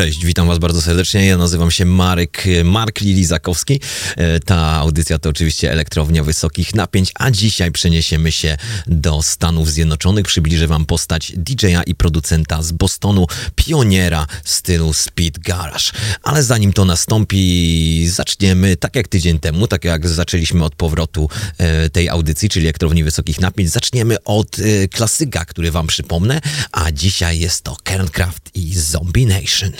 Cześć, witam was bardzo serdecznie. Ja nazywam się Marek, Mark Lilizakowski. E, Ta audycja to oczywiście elektrownia wysokich napięć, a dzisiaj przeniesiemy się do Stanów Zjednoczonych. Przybliżę wam postać DJ-a i producenta z Bostonu, pioniera stylu Speed Garage. Ale zanim to nastąpi, zaczniemy tak jak tydzień temu, tak jak zaczęliśmy od powrotu e, tej audycji, czyli elektrowni wysokich napięć, zaczniemy od e, klasyka, który wam przypomnę, a dzisiaj jest to Kerncraft Zombie Nation.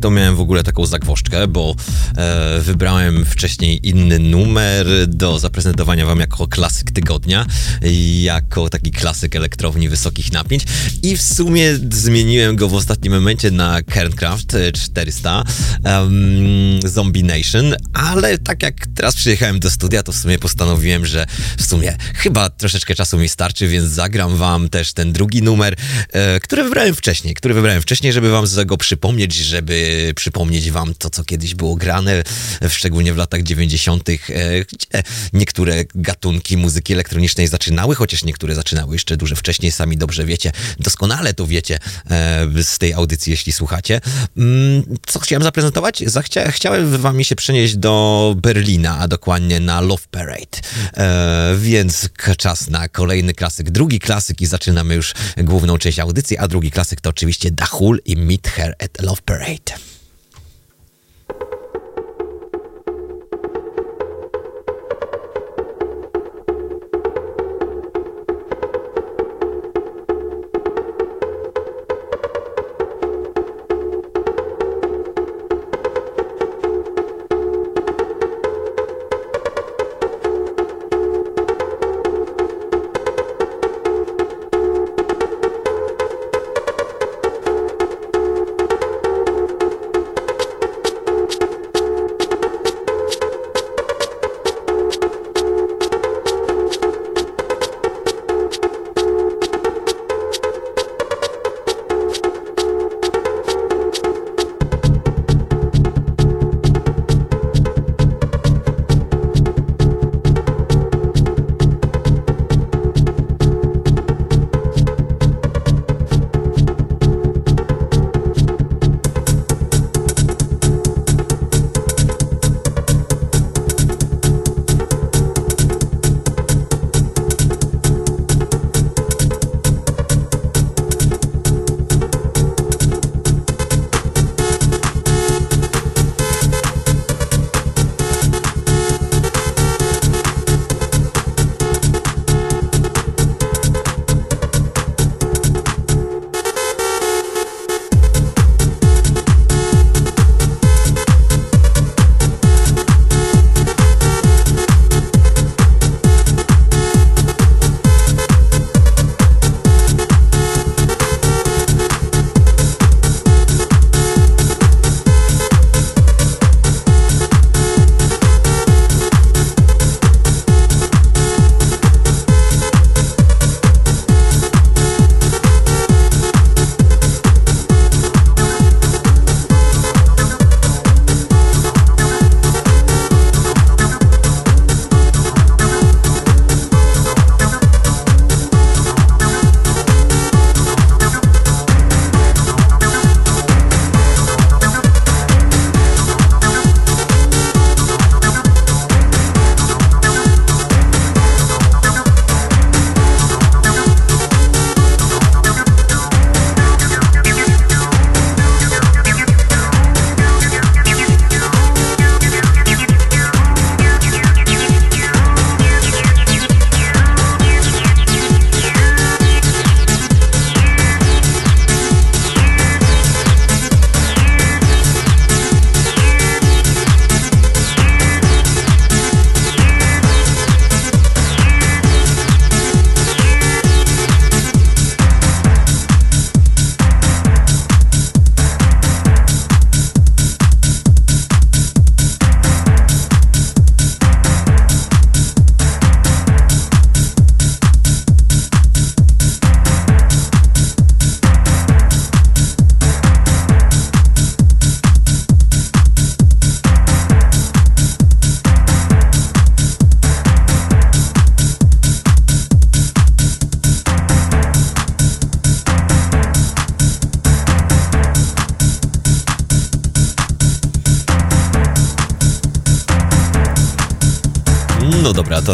To miałem w ogóle taką zagwożdżkę, bo wybrałem wcześniej inny numer do zaprezentowania wam jako klasyk tygodnia, jako taki klasyk elektrowni wysokich napięć. I w sumie zmieniłem go w ostatnim momencie na Kerncraft 400 em, Zombie Nation, ale tak jak teraz przyjechałem do studia, to w sumie postanowiłem, że w sumie chyba troszeczkę czasu mi starczy, więc zagram wam też ten drugi numer, e, który wybrałem wcześniej, który wybrałem wcześniej, żeby wam z go przypomnieć, żeby przypomnieć wam to, co kiedyś było grane, szczególnie w latach 90., e, gdzie niektóre gatunki muzyki elektronicznej zaczynały, chociaż niektóre zaczynały jeszcze dużo wcześniej, sami dobrze wiecie, doskonale to wiecie e, z tej audycji, jeśli słuchacie. Mm, Co chciałem zaprezentować? Zachcia- chciałem wam się przenieść do Berlina, a dokładnie na Love Parade. E, więc czas na kolejny klasyk, drugi klasyk i zaczynamy już główną część audycji, a drugi klasyk to oczywiście Dachul i Meet Her at Love Parade.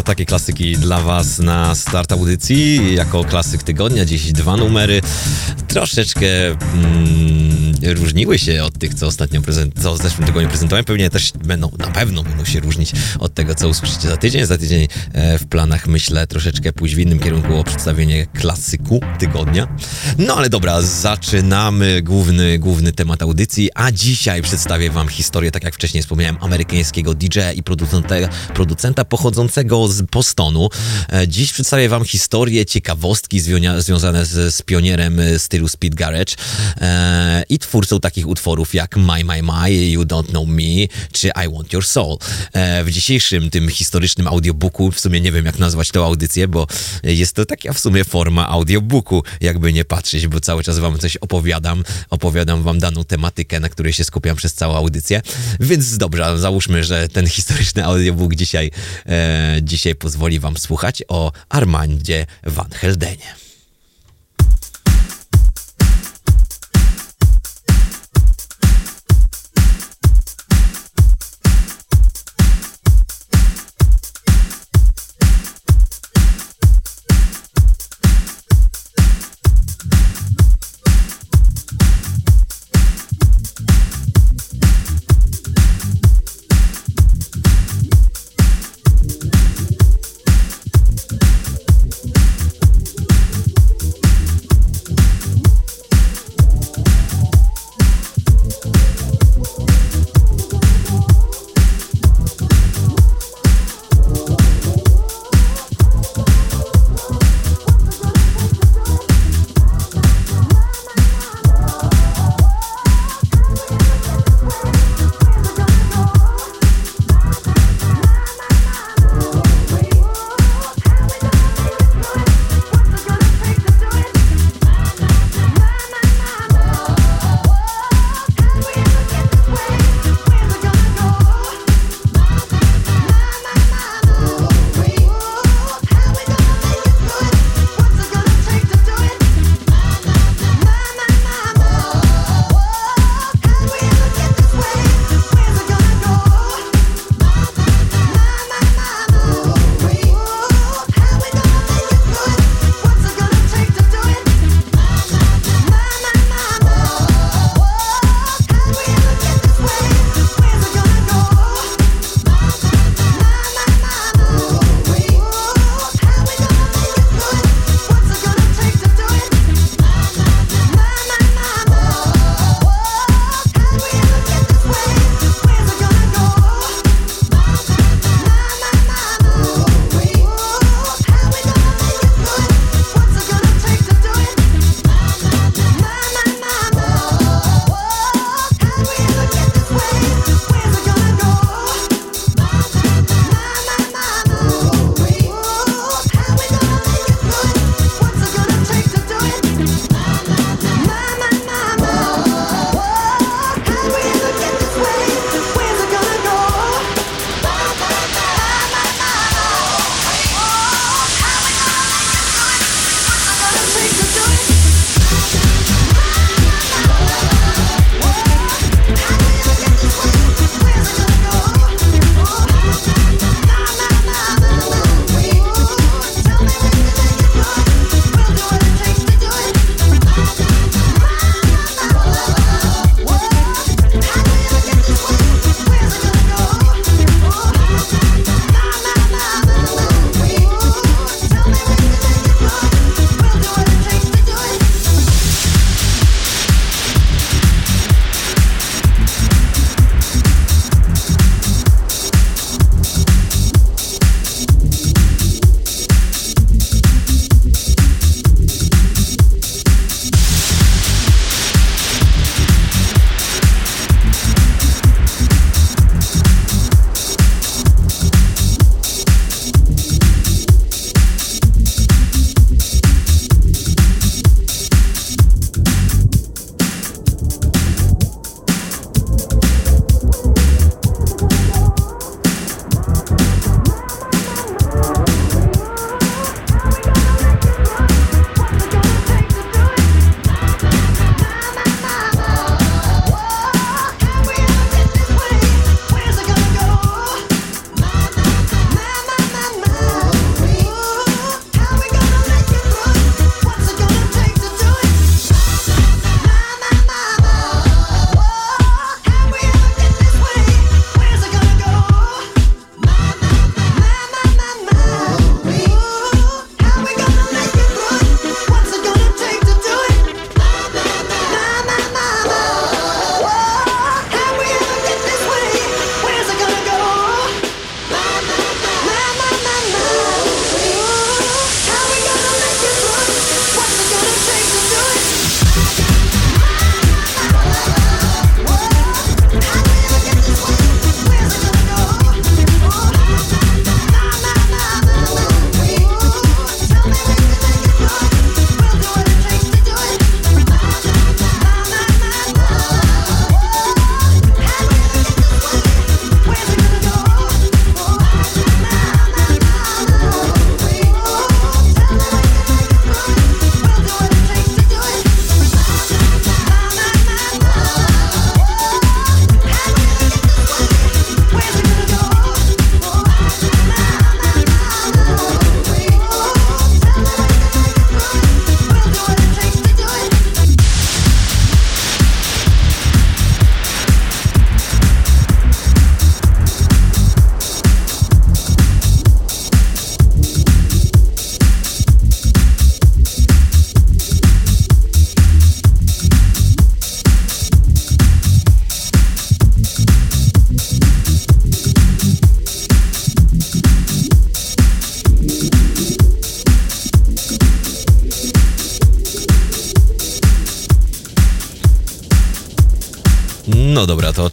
Takie klasyki dla Was na start audycji. Jako klasyk tygodnia, dziś dwa numery. Troszeczkę mm, różniły się od tych, co ostatnio prezent, co w zeszłym tygodniu prezentowałem. Pewnie też będą, na pewno będą się różnić od tego, co usłyszycie za tydzień. Za tydzień e, w planach myślę troszeczkę pójść w innym kierunku o przedstawienie klasyku tygodnia. No ale dobra, zaczynamy główny, główny temat audycji, a dzisiaj przedstawię Wam historię, tak jak wcześniej wspomniałem, amerykańskiego DJ-a i producenta, producenta pochodzącego z Bostonu. E, Dziś przedstawię Wam historię, ciekawostki związane z, z pionierem e, stylu Speed Garage e, i twórcą takich utworów jak My My My, You Don't Know Me czy I Want Your Soul. E, W dzisiejszym tym historycznym audiobooku, w sumie nie wiem jak nazwać tę audycję, bo jest to taka w sumie forma audiobooku, jakby nie patrzeć, bo cały czas Wam coś opowiadam, opowiadam Wam daną tematykę, na której się skupiam przez całą audycję. Więc dobrze, załóżmy, że ten historyczny audiobook dzisiaj, e, dzisiaj pozwoli Wam słuchać o Armandzie Van Heldenie.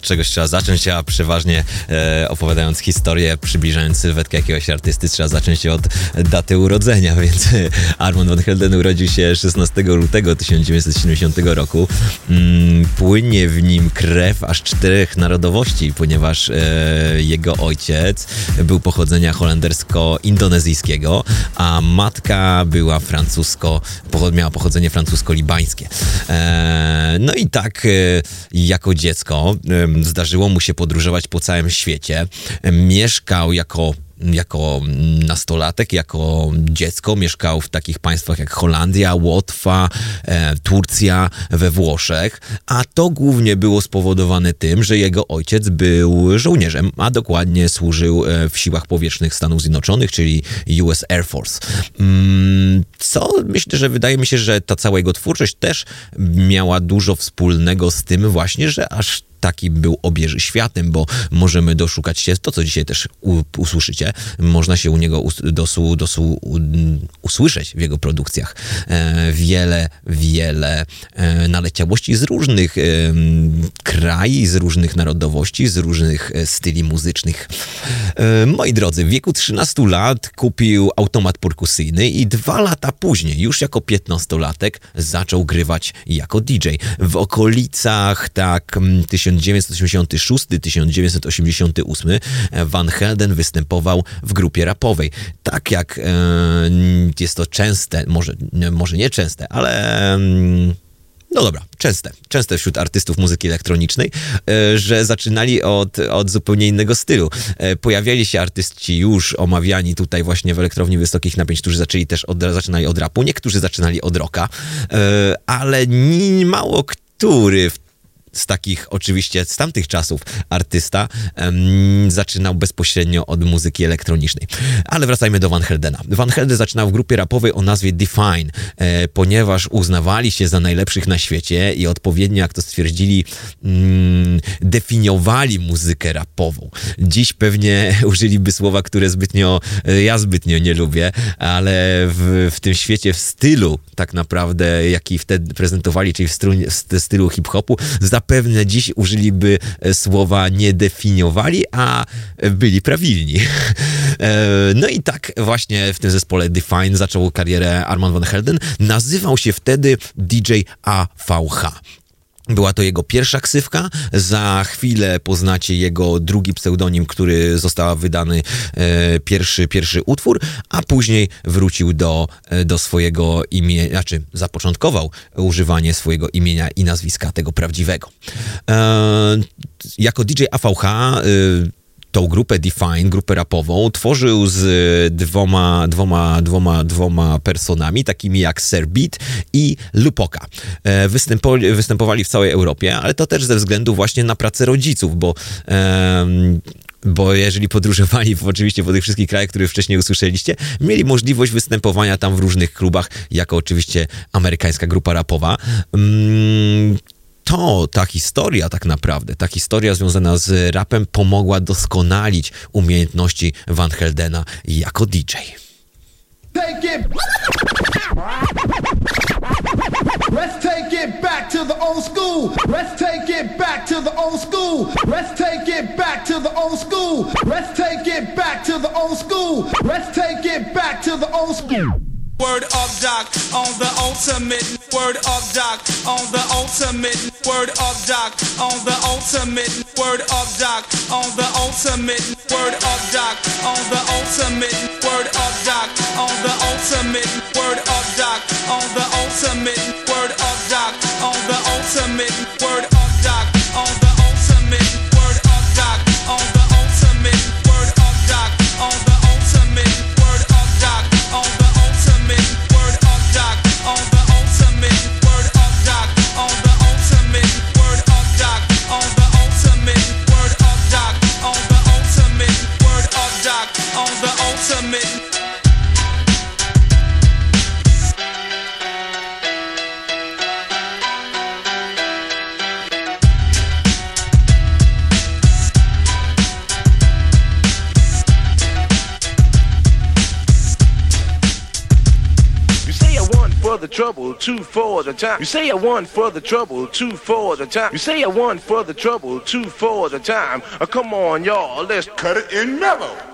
Czegoś trzeba zacząć, a przeważnie e, opowiadając historię, przybliżając sylwetkę jakiegoś artysty, trzeba zacząć od daty urodzenia, więc Armand Van Helden urodził się 16 lutego 1970 roku. Mm, płynie w nim krew aż czterech narodowości, ponieważ e, jego ojciec był pochodzenia holendersko-indonezyjskiego, a matka była francusko, miała pochodzenie francusko-libańskie. E, no i tak e, jako dziecko zdarzyło mu się podróżować po całym świecie. Mieszkał jako jako nastolatek, jako dziecko mieszkał w takich państwach jak Holandia, Łotwa, e, Turcja, we Włoszech, a to głównie było spowodowane tym, że jego ojciec był żołnierzem, a dokładnie służył e, w siłach powietrznych Stanów Zjednoczonych, czyli US Air Force. Mm, co myślę, że wydaje mi się, że ta cała jego twórczość też miała dużo wspólnego z tym właśnie, że aż taki był obieży światem, bo możemy doszukać się, to co dzisiaj też u, usłyszycie, można się u niego us, dosu, dosu, usłyszeć w jego produkcjach. E, wiele, wiele e, naleciałości z różnych e, krajów, z różnych narodowości, z różnych e, styli muzycznych. E, moi drodzy, w wieku 13 lat kupił automat perkusyjny i dwa lata później, już jako 15-latek, zaczął grywać jako DJ. W okolicach tak 1986-1988 Van Helden występował w grupie rapowej. Tak jak e, jest to częste, może, może nie częste, ale... Mm, no dobra, częste, częste wśród artystów muzyki elektronicznej, e, że zaczynali od, od zupełnie innego stylu. E, pojawiali się artyści już omawiani tutaj właśnie w elektrowni wysokich napięć, którzy zaczęli też od, zaczynali od rapu, niektórzy zaczynali od rocka, ale mało który w z takich oczywiście z tamtych czasów artysta zaczynał bezpośrednio od muzyki elektronicznej. Ale wracajmy do Van Heldena. Van Helden zaczynał w grupie rapowej o nazwie Define, e, ponieważ uznawali się za najlepszych na świecie i odpowiednio, jak to stwierdzili, mm, definiowali muzykę rapową. Dziś pewnie użyliby słowa, które zbytnio, e, ja zbytnio nie lubię, ale w, w tym świecie, w stylu tak naprawdę, jaki wtedy prezentowali, czyli w, w stylu hip-hopu, zapewne dziś użyliby e, słowa nie definiowali, a byli prawilni. E, no i tak właśnie w tym zespole Define zaczął karierę Armand Van Helden. Nazywał się wtedy DJ AVH. Była to jego pierwsza ksywka. Za chwilę poznacie jego drugi pseudonim, który został wydany e, pierwszy, pierwszy utwór, a później wrócił do, e, do swojego imienia, znaczy zapoczątkował używanie swojego imienia i nazwiska tego prawdziwego. E, jako DJ AVH e, tą grupę Define, grupę rapową, tworzył z dwoma, dwoma, dwoma, dwoma personami, takimi jak Serbit i Lupoka. E, występowali, występowali w całej Europie, ale to też ze względu właśnie na pracę rodziców, bo bo jeżeli podróżowali oczywiście po tych wszystkich krajach, które wcześniej usłyszeliście, mieli możliwość występowania tam w różnych klubach, jako oczywiście amerykańska grupa rapowa. To, ta historia tak naprawdę, ta historia związana z rapem pomogła doskonalić umiejętności Van Heldena jako DJ. Take it. Let's take it back to the old school. Let's take it back to the old school. Let's take it back to the old school. Let's take it back to the old school. Let's take it back to the old school. Word of Doc on the ultimate. Word of Doc on the ultimate. Word of Doc on the ultimate. Word of Doc on the ultimate. Word of Doc on the ultimate. Word of Doc on the ultimate. Word of Doc on the ultimate. Word of Doc on the ultimate. Word of Doc on the trouble, two for the time. You say a one for the trouble, two for the time. You say a one for the trouble, two for the time. Uh, come on, y'all, let's Cut it in mellow.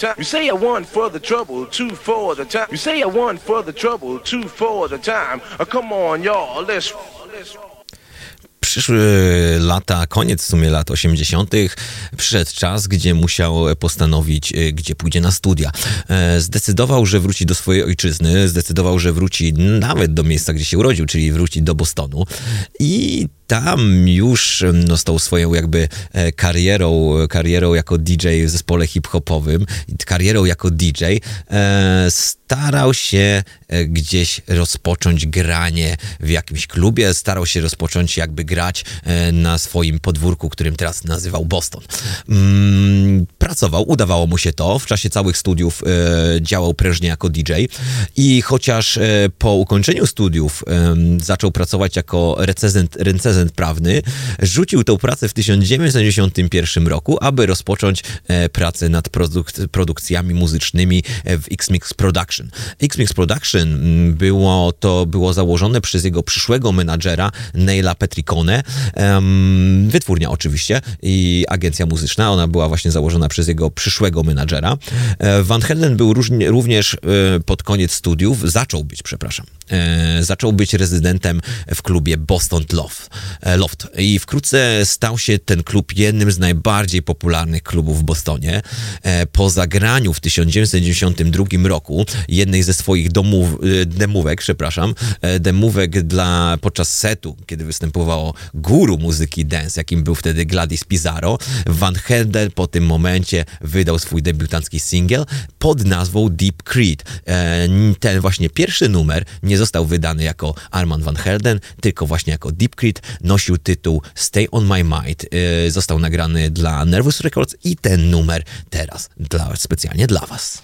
Time. You say one for the trouble, two for the time. You say one for the trouble, two for the time. Uh, come on, y'all, let's. Przyszły lata, koniec w sumie lat 80., przyszedł czas, gdzie musiał postanowić, e, gdzie pójdzie na studia. E, Zdecydował, że wróci do swojej ojczyzny, zdecydował, że wróci nawet do miejsca, gdzie się urodził, czyli wróci do Bostonu. I tam już no, stał swoją jakby e, karierą, karierą jako DJ w zespole hip-hopowym, karierą jako DJ, e, starał się e, gdzieś rozpocząć granie w jakimś klubie, starał się rozpocząć jakby grać na swoim podwórku, którym teraz nazywał Boston. Mm, pracował, udawało mu się to, w czasie całych studiów działał prężnie jako DJ i chociaż po ukończeniu studiów zaczął pracować jako recenzent, recenzent prawny, rzucił tę pracę w 1991 roku, aby rozpocząć e, pracę nad produk- produkcjami muzycznymi e, w X-Mix Production. X-Mix Production mm, było, to było założone przez jego przyszłego menadżera Neila Petricone, wytwórnia oczywiście i agencja muzyczna, ona była właśnie założona przez jego przyszłego menadżera. E, Van Helden był również pod koniec studiów, zaczął być, przepraszam, zaczął być rezydentem w klubie Boston Loft, e, Loft i wkrótce stał się ten klub jednym z najbardziej popularnych klubów w Bostonie. E, Po zagraniu w 1992 roku jednej ze swoich domów, e, demówek, przepraszam, e, demówek dla, podczas setu, kiedy występowało guru muzyki dance, jakim był wtedy Gladys Pizarro, Van Helden po tym momencie wydał swój debiutancki singiel pod nazwą Deep Creed. E, Ten właśnie pierwszy numer nie został wydany jako Armand Van Helden, tylko właśnie jako Deep Creed. Nosił tytuł Stay on My Mind. E, Został nagrany dla Nervous Records i ten numer teraz dla, specjalnie dla was.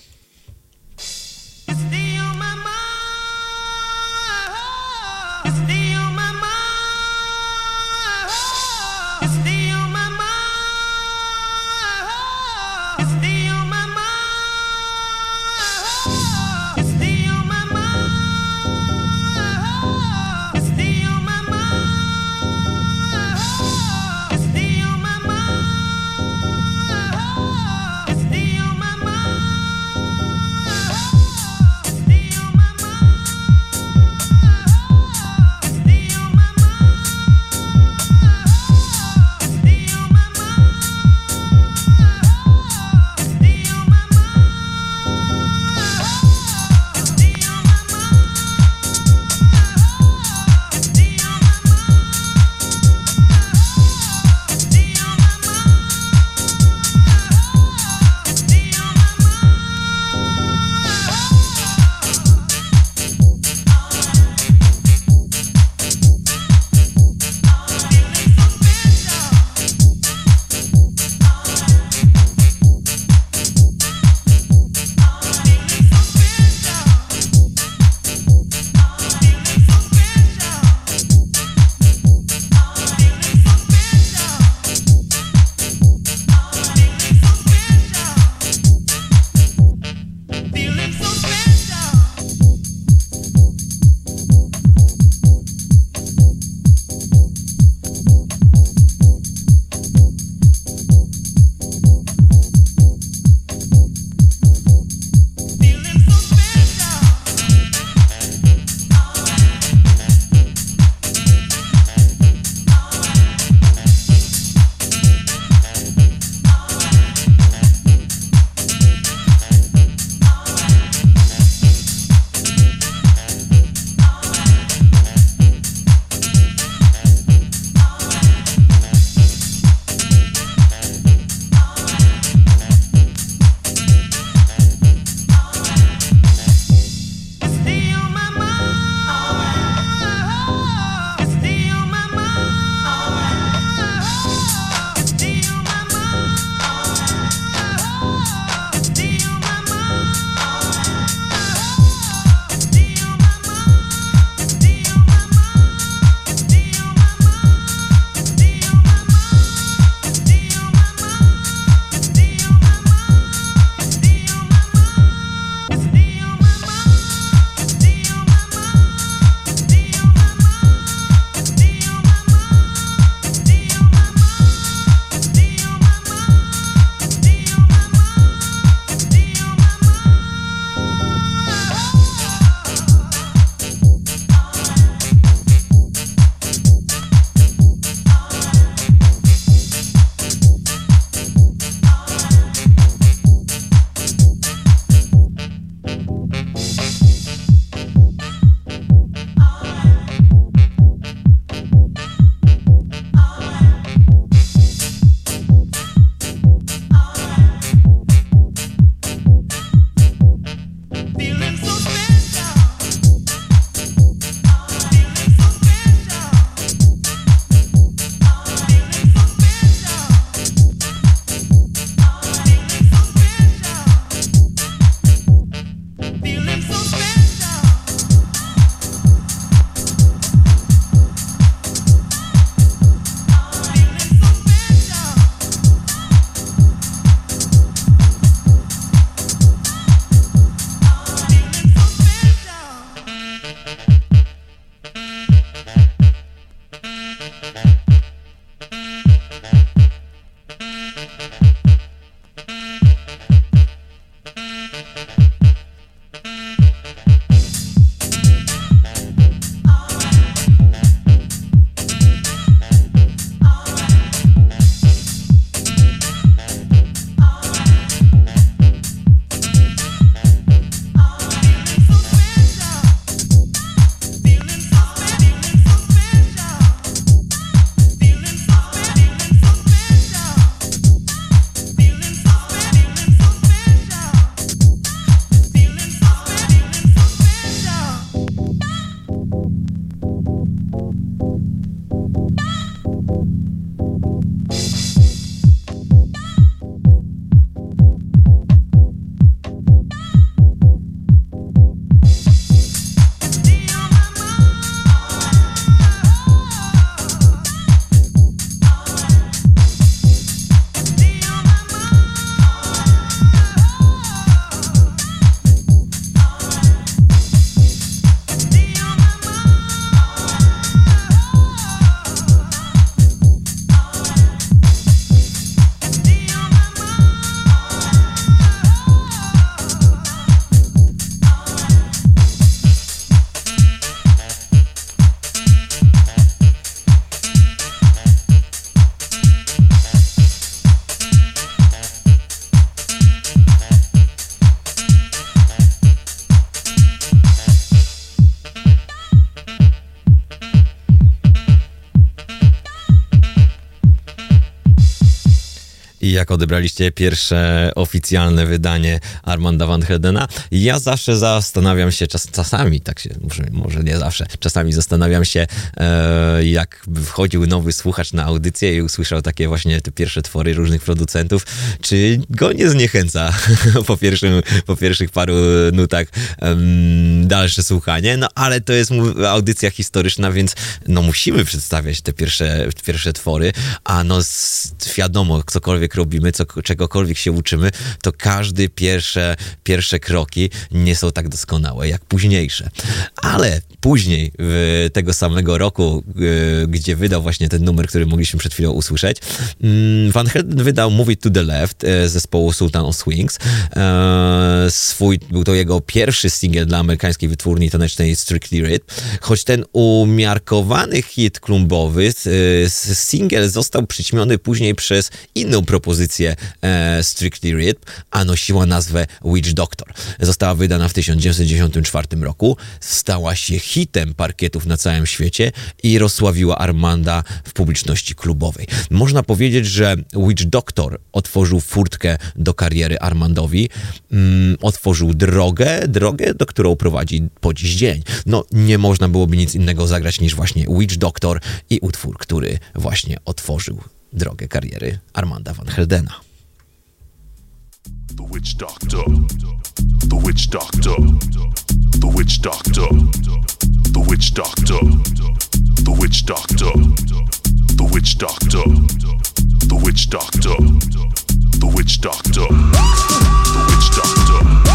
Jak odebraliście pierwsze oficjalne wydanie Armanda Van Heldena? Ja zawsze zastanawiam się, czas, czasami, tak się, może, może nie zawsze, czasami zastanawiam się, e, jak wchodził nowy słuchacz na audycję i usłyszał takie właśnie te pierwsze twory różnych producentów, czy go nie zniechęca po, pierwszym, po pierwszych paru nutach dalsze słuchanie, no ale to jest audycja historyczna, więc no musimy przedstawiać te pierwsze, pierwsze twory, a no wiadomo, cokolwiek robimy, co, czegokolwiek się uczymy, to każdy pierwsze, pierwsze kroki nie są tak doskonałe jak późniejsze. Ale później, w tego samego roku, y, gdzie wydał właśnie ten numer, który mogliśmy przed chwilą usłyszeć, mm, Van Helden wydał Move It to the Left e, zespołu Sultan of Swings. E, Swój, był to jego pierwszy singiel dla amerykańskiej wytwórni tanecznej Strictly Rhythm, choć ten umiarkowany hit klumbowy, e, singiel został przyćmiony później przez inną propozycję Strictly Rhythm, a nosiła nazwę Witch Doctor. Została wydana w 1994 roku, stała się hitem parkietów na całym świecie i rozsławiła Armanda w publiczności klubowej. Można powiedzieć, że Witch Doctor otworzył furtkę do kariery Armandowi, mm, otworzył drogę, drogę, do którą prowadzi po dziś dzień. No, nie można byłoby nic innego zagrać niż właśnie Witch Doctor i utwór, który właśnie otworzył drogę kariery Armanda Van Heldena. The witch doctor. The witch doctor. The witch doctor. The witch doctor. The witch doctor. The witch doctor. The witch doctor. The witch doctor. The witch doctor.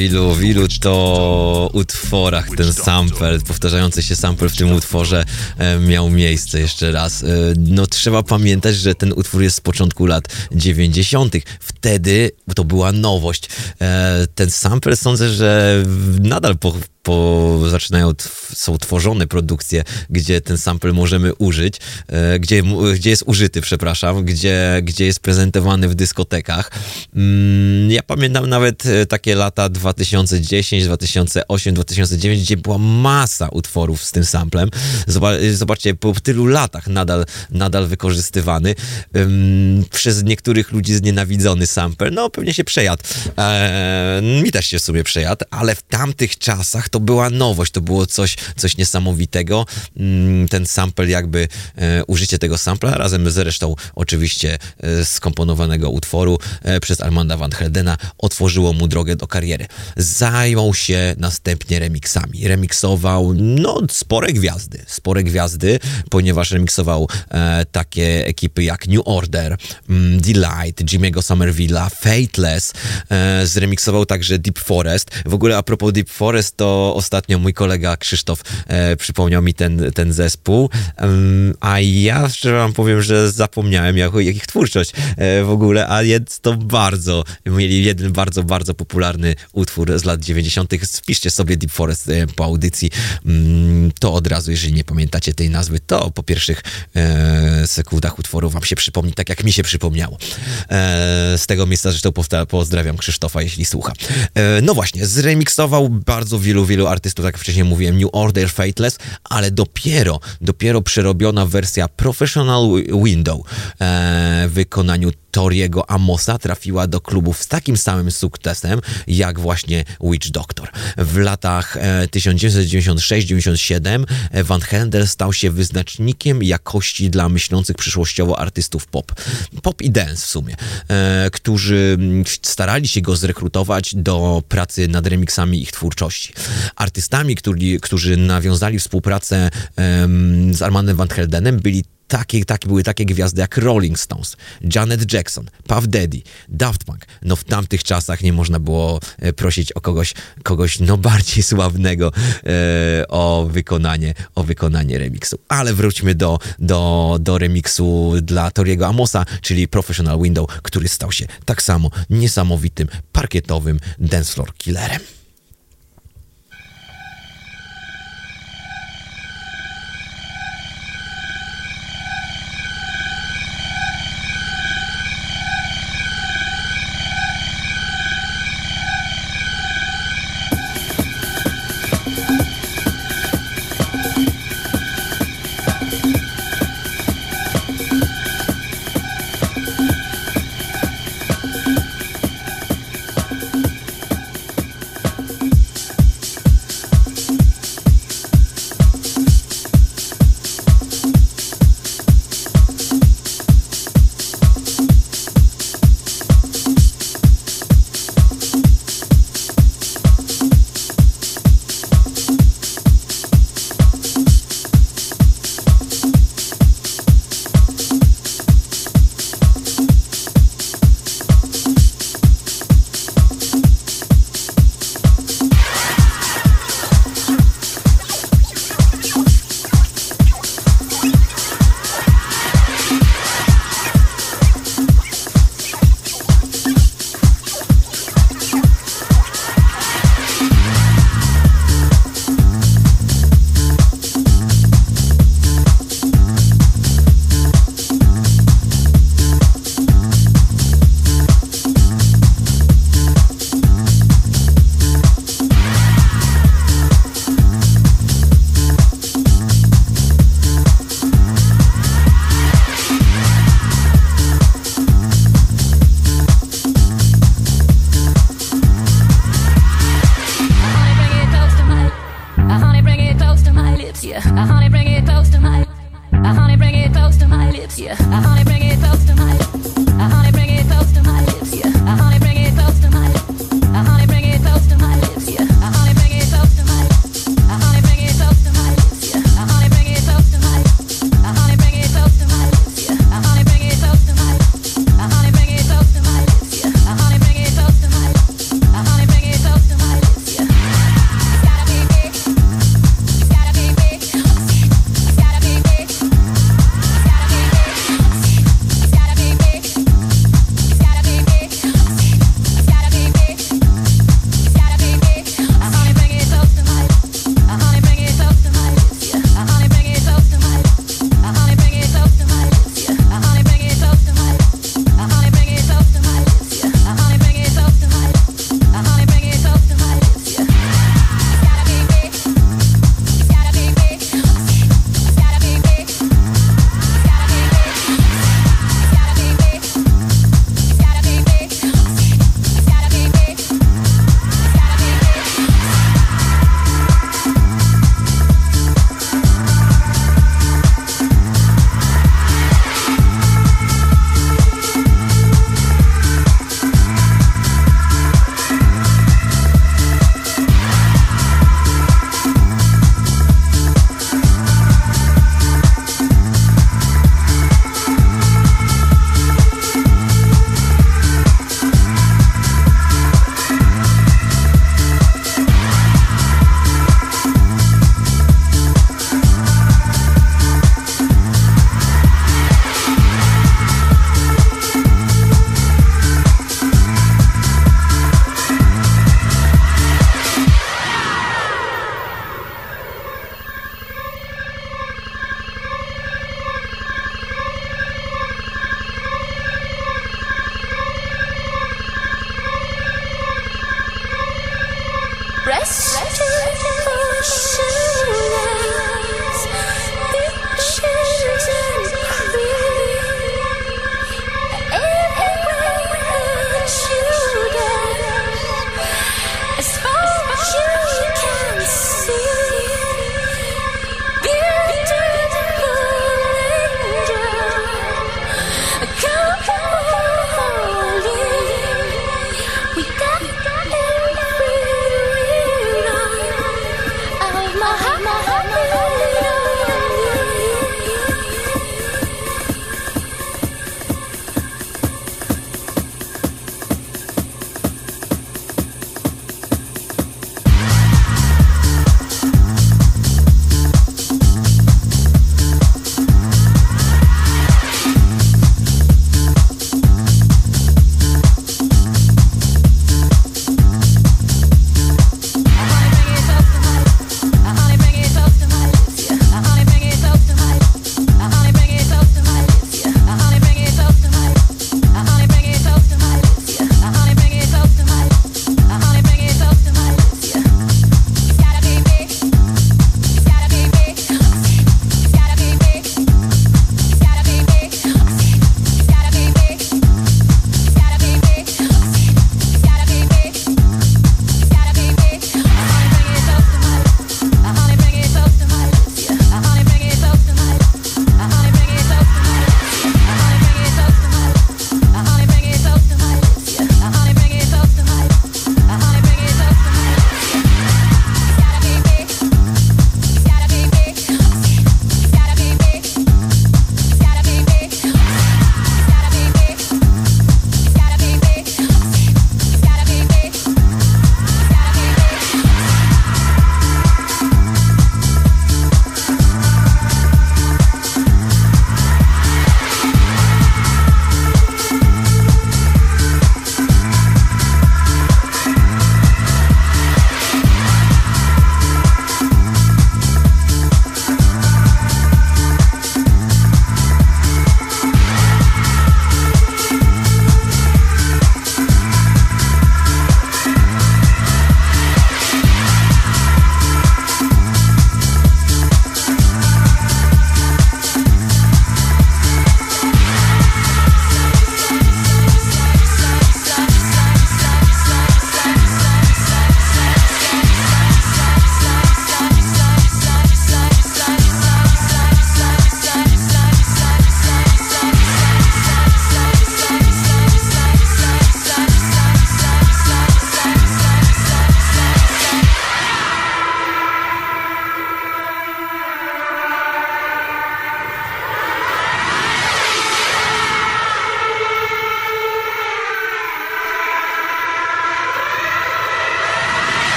Ojeny, w ilu, w ilu to utworach ten sample, powtarzający się sample w tym utworze e, miał miejsce jeszcze raz. E, no trzeba pamiętać, że ten utwór jest z początku lat 90. Wtedy to była nowość. E, ten sample sądzę, że nadal po, po, zaczynają, są tworzone produkcje, gdzie ten sample możemy użyć, e, gdzie, gdzie jest użyty, przepraszam, gdzie, gdzie jest prezentowany w dyskotekach. Mm, ja pamiętam nawet e, takie lata 2010, 2008, 2009, gdzie była masa utworów z tym samplem. Zoba- Zobaczcie, po tylu latach nadal, nadal wykorzystywany. Przez niektórych ludzi znienawidzony sample. No, pewnie się przejadł. Eee, mi też się w sumie przejadł, ale w tamtych czasach to była nowość, to było coś, coś niesamowitego. Mm, ten sample jakby, e, użycie tego sampla razem z resztą oczywiście e, skomponowanego utworu e, przez Armanda Van Heldena otworzyło mu drogę do kariery. Zajął się następnie remixami. Remiksował, no, spore gwiazdy, spore gwiazdy, ponieważ remiksował e, takie ekipy jak New Order, mm, Delight, Jimmy'ego Somerville'a, Fateless, e, zremiksował także Deep Forest. W ogóle a propos Deep Forest, to ostatnio mój kolega Krzysztof e, przypomniał mi ten, ten zespół, a ja szczerze wam powiem, że zapomniałem jak, jak ich twórczość e, w ogóle, a jest to bardzo, mieli jeden bardzo, bardzo popularny utwór z lat 90. Spiszcie sobie Deep Forest e, po audycji, Mm, to od razu, jeżeli nie pamiętacie tej nazwy, to po pierwszych e, sekundach utworu wam się przypomni, tak jak mi się przypomniało. Z tego miejsca zresztą pozdrawiam Krzysztofa, jeśli słucha. No właśnie, zremiksował bardzo wielu, wielu artystów, tak jak wcześniej mówiłem, New Order, Fateless, ale dopiero, dopiero przerobiona wersja Professional Wi- Window e, w wykonaniu Toriego Amosa trafiła do klubów z takim samym sukcesem, jak właśnie Witch Doctor. W latach e, 1996-97 e, Van Hendel stał się wyznacznikiem jakości dla myślących przyszłościowo artystów pop. Pop i dance w sumie, e, którzy starali się go zrekrutować do pracy nad remixami ich twórczości. Artystami, którzy, którzy nawiązali współpracę z Armandem Van Heldenem byli takie, takie, były takie gwiazdy jak Rolling Stones, Janet Jackson, Puff Daddy, Daft Punk. No w tamtych czasach nie można było e, prosić o kogoś, kogoś no bardziej sławnego e, o wykonanie, o wykonanie remiksu. Ale wróćmy do, do, do remiksu dla Toriego Amosa, czyli Professional Window, który stał się tak samo niesamowitym, parkietowym dance floor killerem.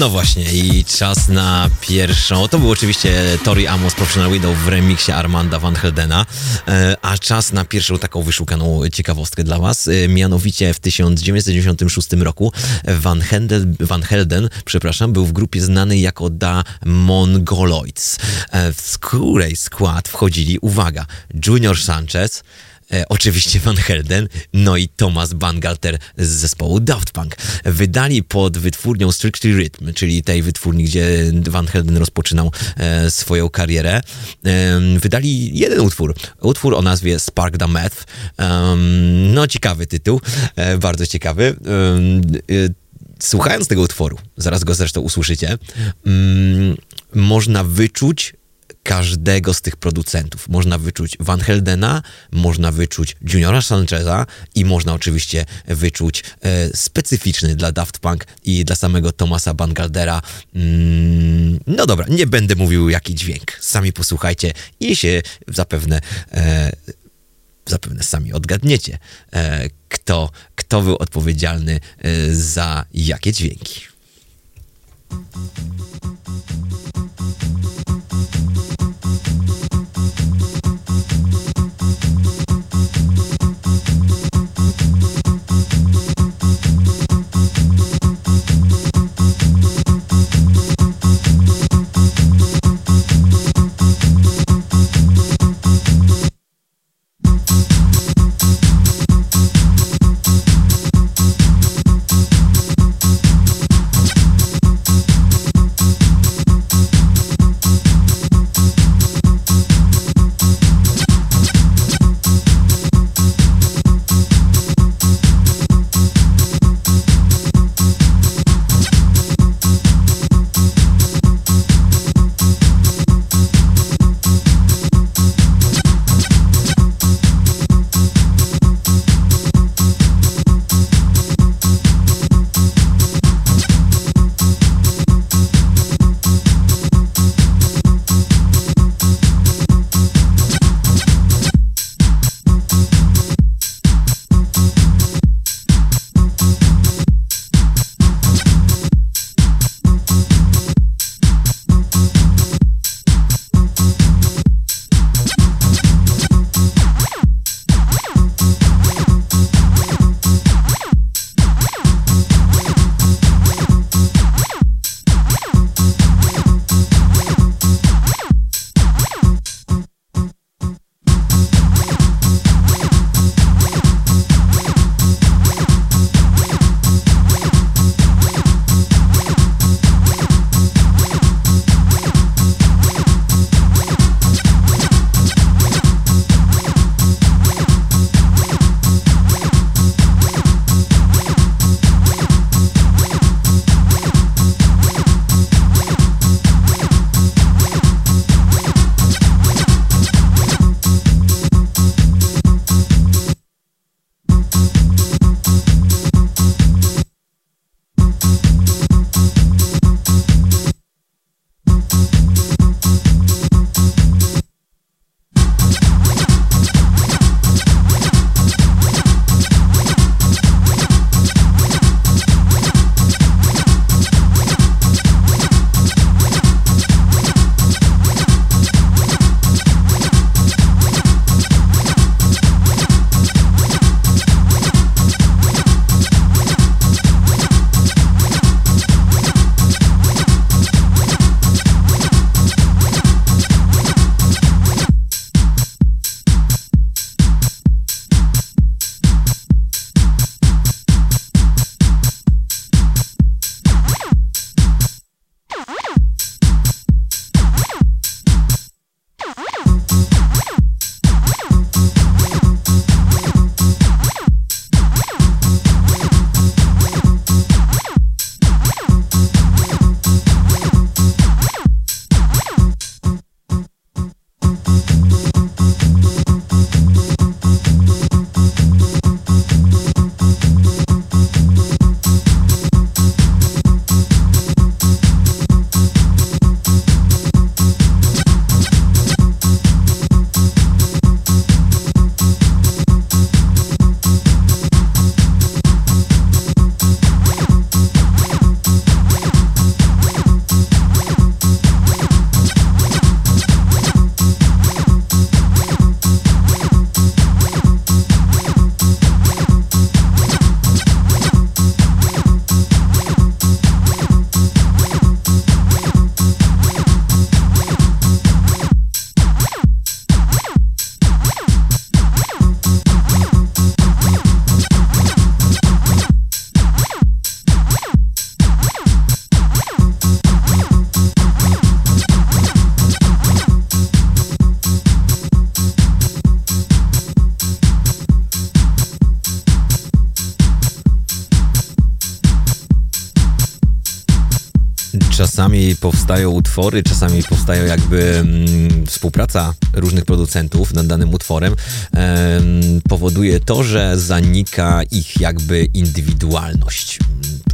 No właśnie i czas na pierwszą, to był oczywiście Tori Amos Professional Widow w remiksie Armanda Van Heldena, e, a czas na pierwszą taką wyszukaną ciekawostkę dla was, e, mianowicie w 1996 roku Van, Hendel, Van Helden, przepraszam, był w grupie znanej jako Da Mongoloids, e, w której skład wchodzili, uwaga, Junior Sanchez, oczywiście Van Helden, no i Thomas Bangalter z zespołu Daft Punk. Wydali pod wytwórnią Strictly Rhythm, czyli tej wytwórni, gdzie Van Helden rozpoczynał e, swoją karierę. E, wydali jeden utwór, utwór o nazwie Spark the Meth. Em, no ciekawy tytuł, e, bardzo ciekawy. E, Słuchając tego utworu, zaraz go zresztą usłyszycie, mm, można wyczuć każdego z tych producentów. Można wyczuć Van Heldena, można wyczuć Juniora Sancheza i można oczywiście wyczuć e, specyficzny dla Daft Punk i dla samego Thomasa Bangaldera. Mm, no dobra, nie będę mówił jaki dźwięk. Sami posłuchajcie i się zapewne e, zapewne sami odgadniecie, e, kto, kto był odpowiedzialny e, za jakie dźwięki. Música powstają utwory, czasami powstają jakby mm, współpraca różnych producentów nad danym utworem, em, powoduje to, że zanika ich jakby indywidualność.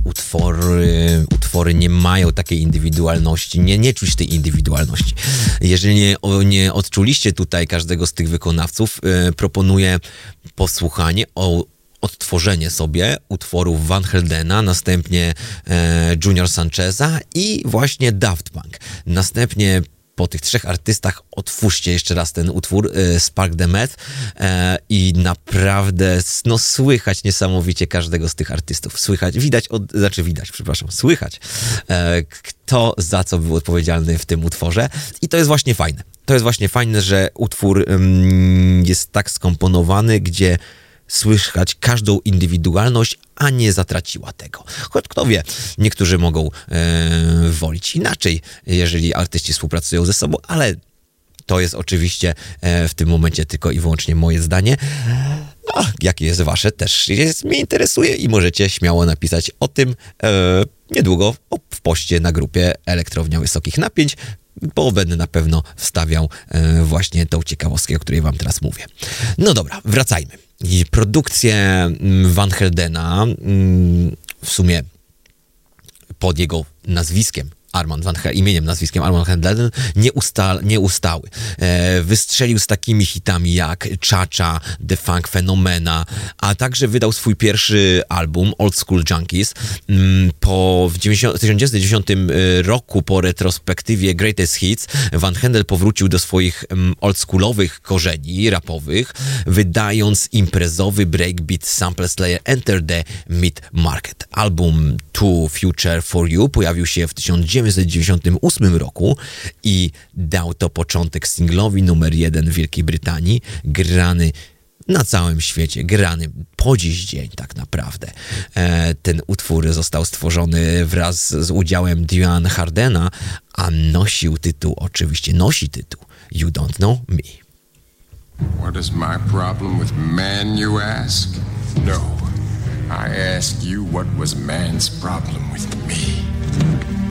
Utwory, utwory nie mają takiej indywidualności, nie, nie czuć tej indywidualności. Jeżeli nie, nie odczuliście tutaj każdego z tych wykonawców, e, proponuję posłuchanie o odtworzenie sobie utworów Van Heldena, następnie e, Junior Sancheza i właśnie Daft Punk. Następnie po tych trzech artystach otwórzcie jeszcze raz ten utwór e, Spark the Meth e, i naprawdę no, słychać niesamowicie każdego z tych artystów. Słychać, widać, od, znaczy widać, przepraszam, słychać e, kto za co był odpowiedzialny w tym utworze i to jest właśnie fajne. To jest właśnie fajne, że utwór mm, jest tak skomponowany, gdzie słychać każdą indywidualność, a nie zatraciła tego. Choć kto wie, niektórzy mogą e, wolić inaczej, jeżeli artyści współpracują ze sobą, ale to jest oczywiście e, w tym momencie tylko i wyłącznie moje zdanie. A jakie jest wasze, też jest, mnie interesuje i możecie śmiało napisać o tym e, niedługo w poście na grupie Elektrownia Wysokich Napięć, bo będę na pewno wstawiał e, właśnie tą ciekawostkę, o której wam teraz mówię. No dobra, wracajmy. Produkcję mm, Van Heldena mm, w sumie pod jego nazwiskiem Armand Van Hel- imieniem, nazwiskiem Armand Van Helden nie, usta, nie ustały. E, wystrzelił z takimi hitami jak Cha-Cha, The Funk Phenomena, a także wydał swój pierwszy album Old School Junkies. Mm, Po w 90, 1990 roku po retrospektywie Greatest Hits Van Hendel powrócił do swoich mm, oldschoolowych korzeni rapowych, wydając imprezowy breakbeat sample slayer Enter the Mid Market. Album To Future for You pojawił się w 1998 roku i dał to początek singlowi numer jeden w Wielkiej Brytanii, grany na całym świecie, grany po dziś dzień tak naprawdę. E, ten utwór został stworzony wraz z udziałem Diane Hardena, a nosił tytuł, oczywiście nosi tytuł You Don't Know Me. What is my problem with man, you ask? No. I ask you, what was man's problem with me?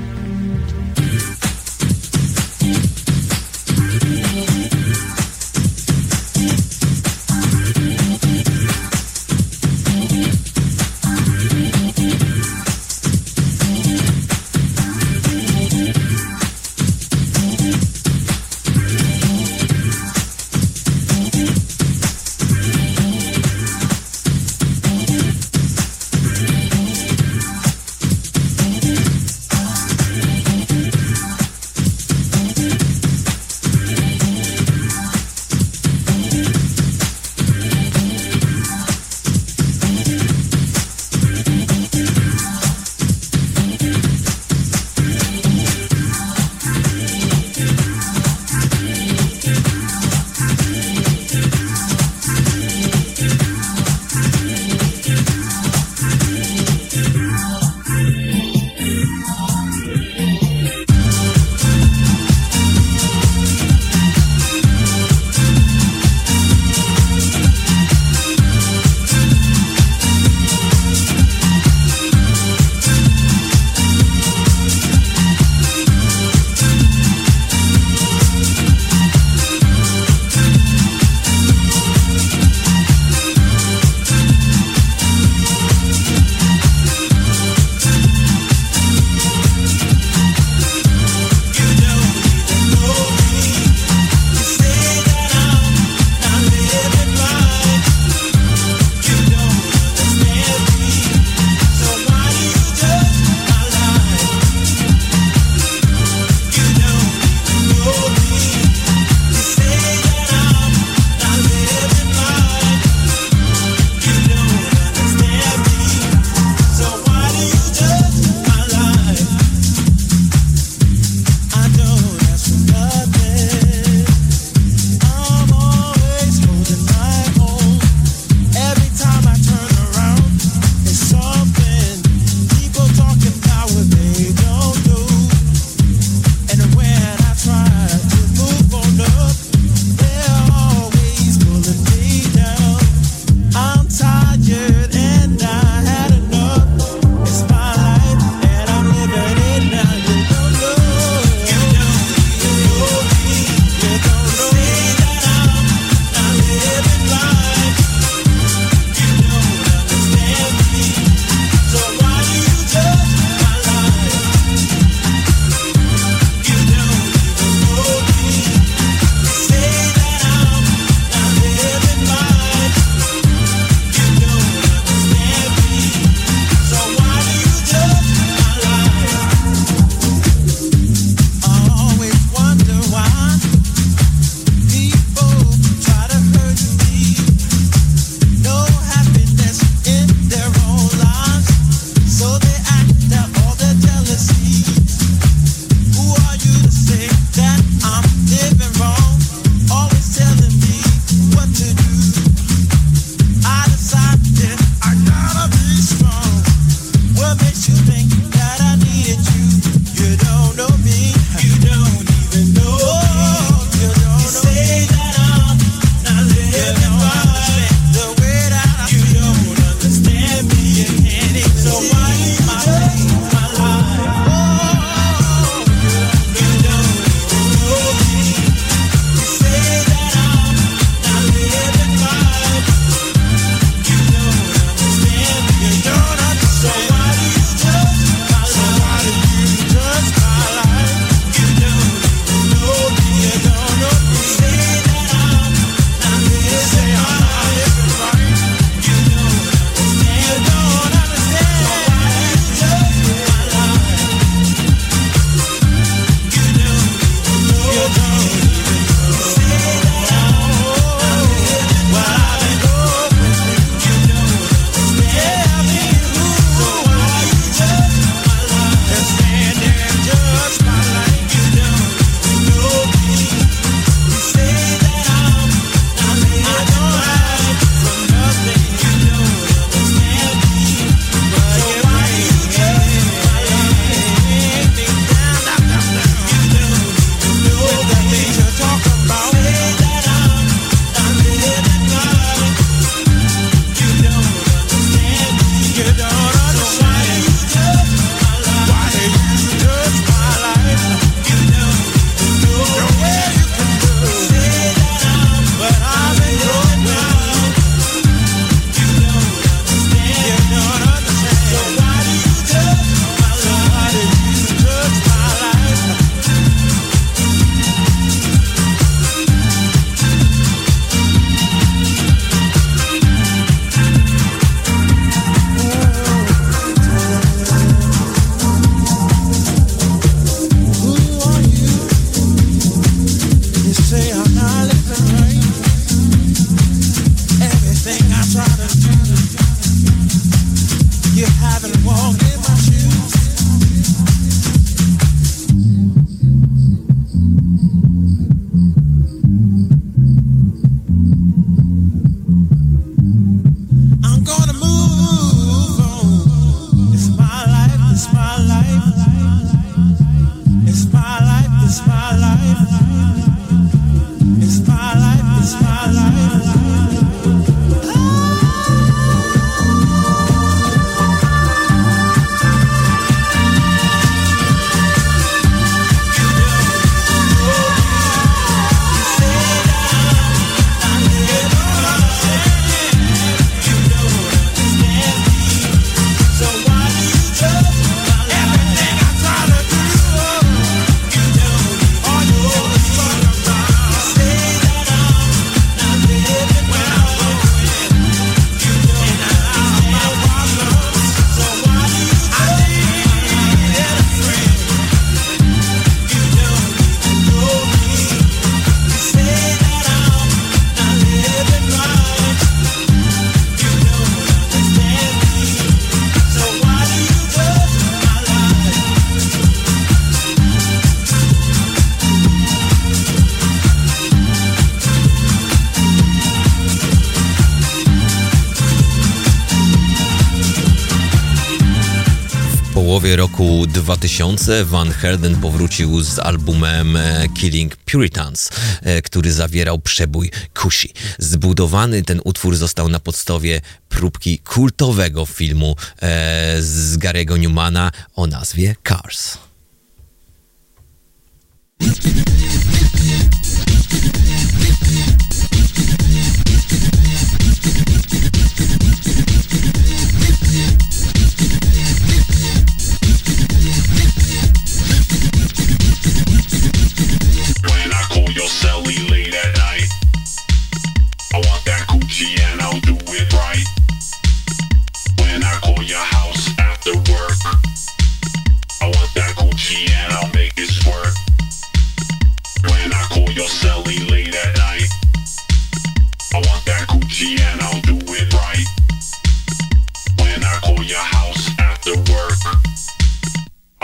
Roku 2000 Van Helden powrócił z albumem e, Killing Puritans, e, który zawierał przebój Kushi. Zbudowany ten utwór został na podstawie próbki kultowego filmu e, z Garego Newmana o nazwie Cars.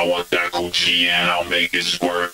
I want that coochie and I'll make it squirt.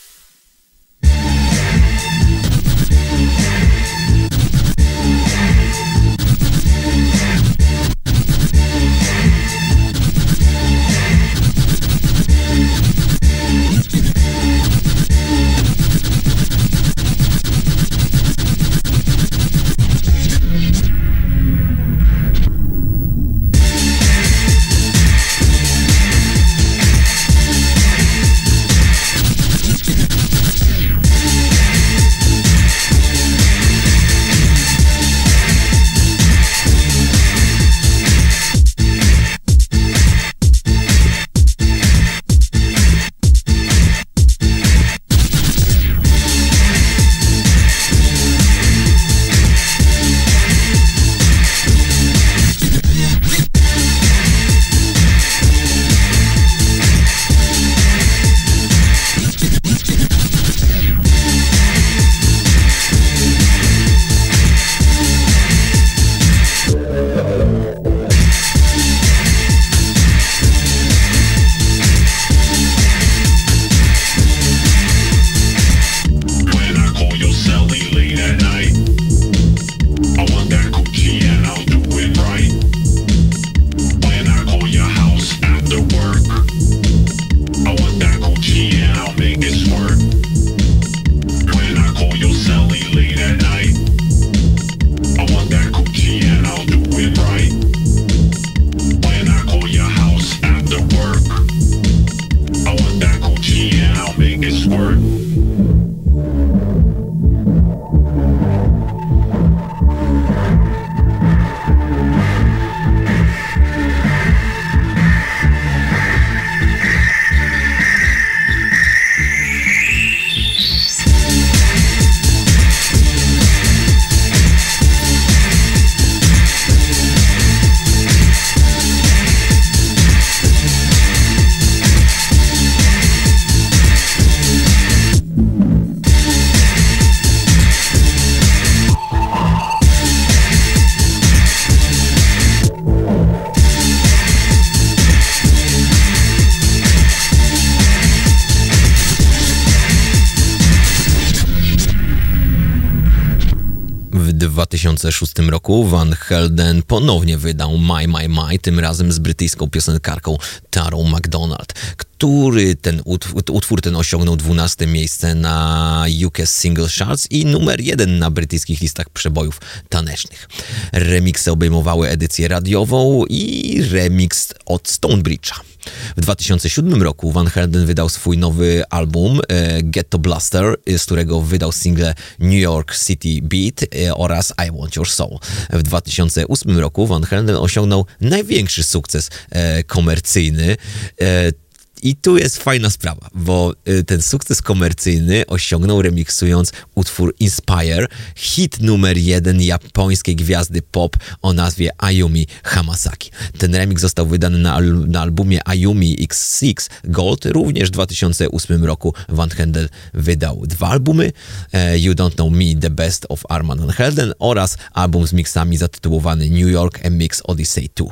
2006 roku Van Helden ponownie wydał My My My, tym razem z brytyjską piosenkarką Tarą McDonald, który ten utwór, utwór ten osiągnął 12 miejsce na UK Single Charts i numer 1 na brytyjskich listach przebojów tanecznych. Remiksy obejmowały edycję radiową i remix od Stonebridge'a. W 2007 roku Van Helden wydał swój nowy album e, Ghetto Blaster, e, z którego wydał single New York City Beat e, oraz I Want Your Soul. W 2008 roku Van Helden osiągnął największy sukces komercyjny. I tu jest fajna sprawa, bo y, ten sukces komercyjny osiągnął remiksując utwór Inspire, hit numer jeden japońskiej gwiazdy pop o nazwie Ayumi Hamasaki. Ten remix został wydany na, al- na albumie Ayumi X6 Gold. Również w 2008 roku Van Helden wydał dwa albumy, e, You Don't Know Me, The Best of Armand Van Helden oraz album z mixami zatytułowany New York and Mix Odyssey 2.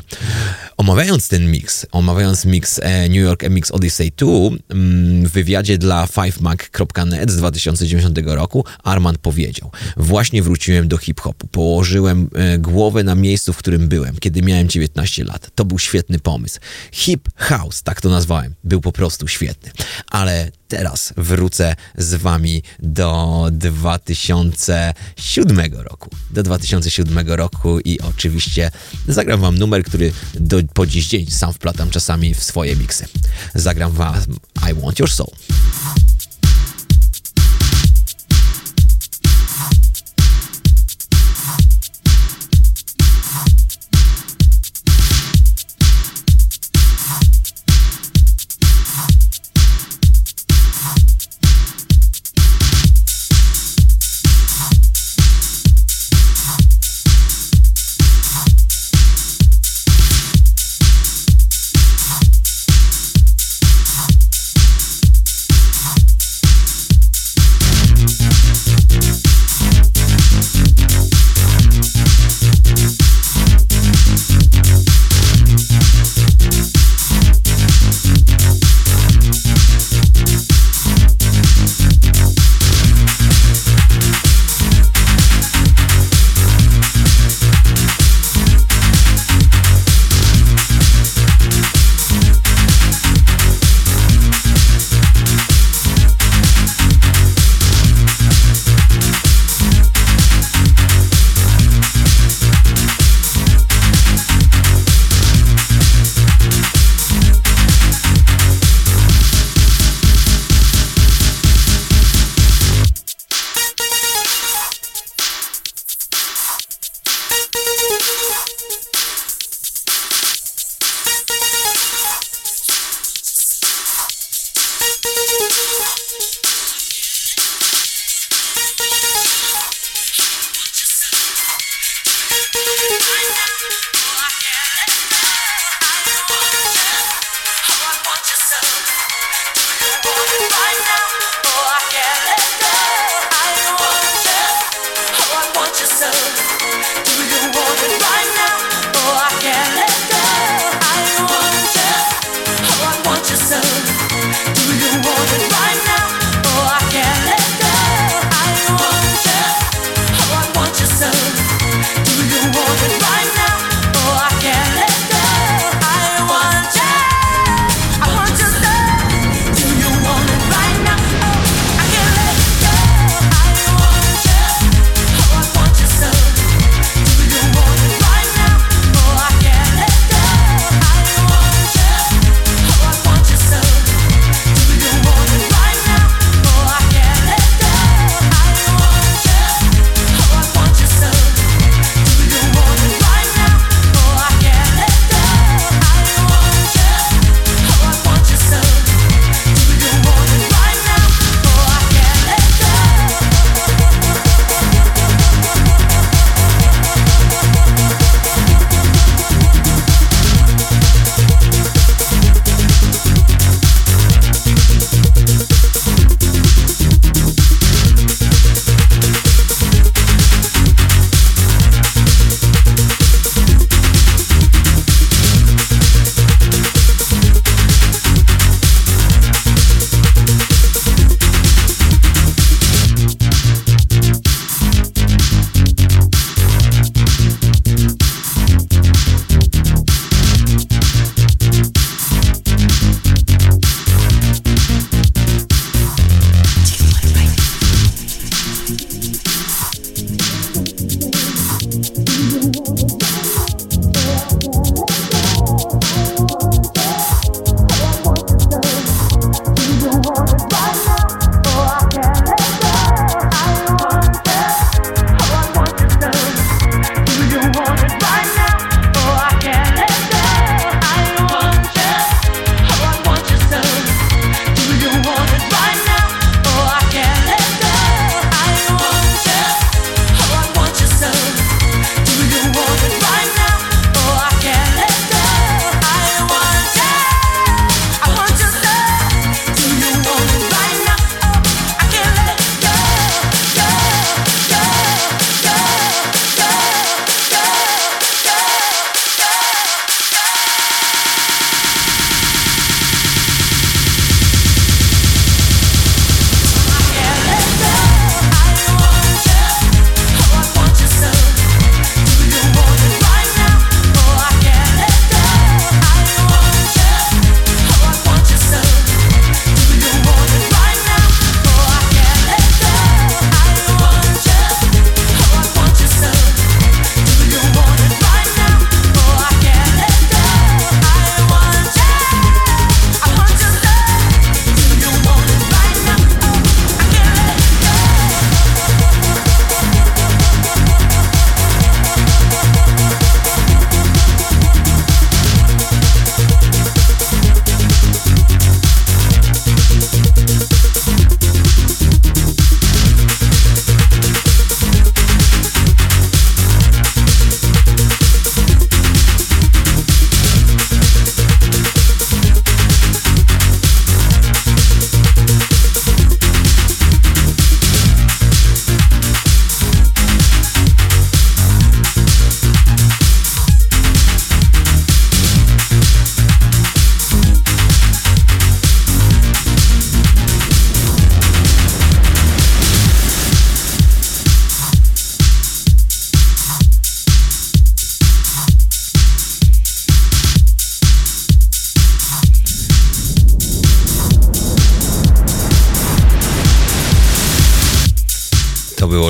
Omawiając ten mix, omawiając mix e, New York MX Odyssey 2 mm, w wywiadzie dla 5mag.net z 2010 roku Armand powiedział Właśnie wróciłem do hip-hopu, położyłem e, głowę na miejscu, w którym byłem, kiedy miałem 19 lat. To był świetny pomysł. Hip House, tak to nazwałem, był po prostu świetny. Ale teraz wrócę z wami do 2007 roku. Do 2007 roku i oczywiście zagram wam numer, który do, po dziś dzień sam wplatam czasami w swoje miksy. Zagram wam I Want Your Soul.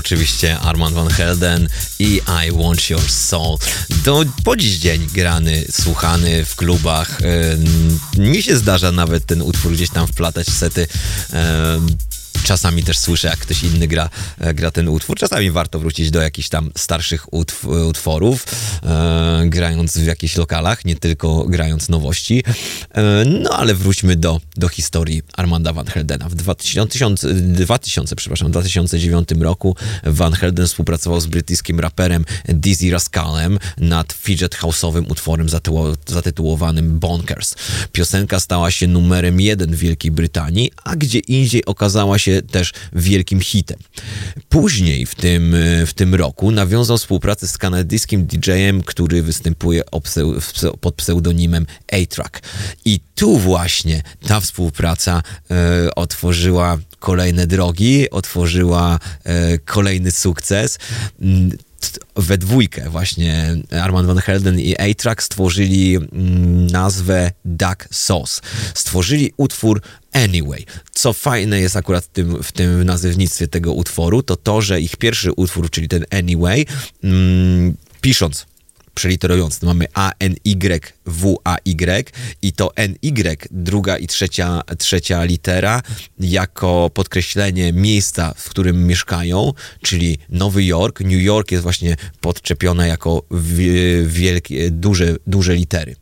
Oczywiście Armand Van Helden i I Want Your Soul. Do, po dziś dzień grany, słuchany w klubach. E, mi się zdarza nawet ten utwór gdzieś tam wplatać w sety. Czasami też słyszę, jak ktoś inny gra, e, gra ten utwór. Czasami warto wrócić do jakichś tam starszych utw utworów, e, grając w jakichś lokalach, nie tylko grając nowości. E, no ale wróćmy do, do historii Armanda Van Heldena. W 2000, 2000, przepraszam, 2009 roku Van Helden współpracował z brytyjskim raperem Dizzy Rascalem nad fidget house'owym utworem zatytułowanym Bonkers. Piosenka stała się numerem jeden w Wielkiej Brytanii, a gdzie indziej okazała się też wielkim hitem. Później w tym, w tym roku nawiązał współpracę z kanadyjskim DJ-em, który występuje pod pseudonimem A-Track. I tu właśnie ta współpraca e, otworzyła kolejne drogi, otworzyła e, kolejny sukces. We dwójkę właśnie Armand Van Helden i A-Track stworzyli mm, nazwę Duck Sauce. Stworzyli utwór Anyway. Co fajne jest akurat w tym, w tym nazewnictwie tego utworu, to to, że ich pierwszy utwór, czyli ten Anyway, mm, pisząc przeliterując, mamy A, N, Y, W, A, Y i to N, Y, druga i trzecia, trzecia litera, jako podkreślenie miejsca, w którym mieszkają, czyli Nowy Jork. New York jest właśnie podczepione jako wi- wielkie, duże, duże litery.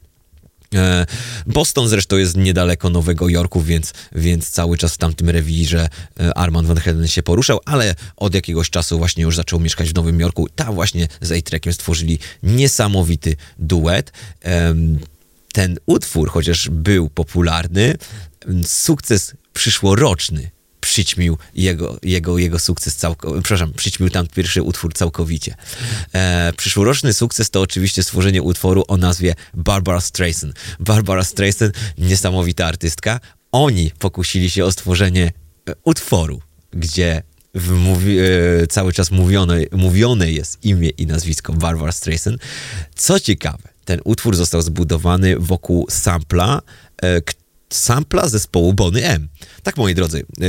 E, Boston zresztą jest niedaleko Nowego Jorku, więc, więc cały czas w tamtym rewirze e, Armand Van Helden się poruszał, ale od jakiegoś czasu właśnie już zaczął mieszkać w Nowym Jorku. Tam właśnie z A-Trackiem stworzyli niesamowity duet. Ten utwór, chociaż był popularny, sukces przyszłoroczny przyćmił jego, jego, jego sukces całkowicie, przepraszam, przyćmił tam pierwszy utwór całkowicie. E, przyszłoroczny sukces to oczywiście stworzenie utworu o nazwie Barbara Streisand. Barbara Streisand, niesamowita artystka. Oni pokusili się o stworzenie e, utworu, gdzie mówi, e, cały czas mówione, mówione jest imię i nazwisko Barbara Streisand. Co ciekawe, ten utwór został zbudowany wokół sampla, e, sampla zespołu Bony M. Tak, moi drodzy, e,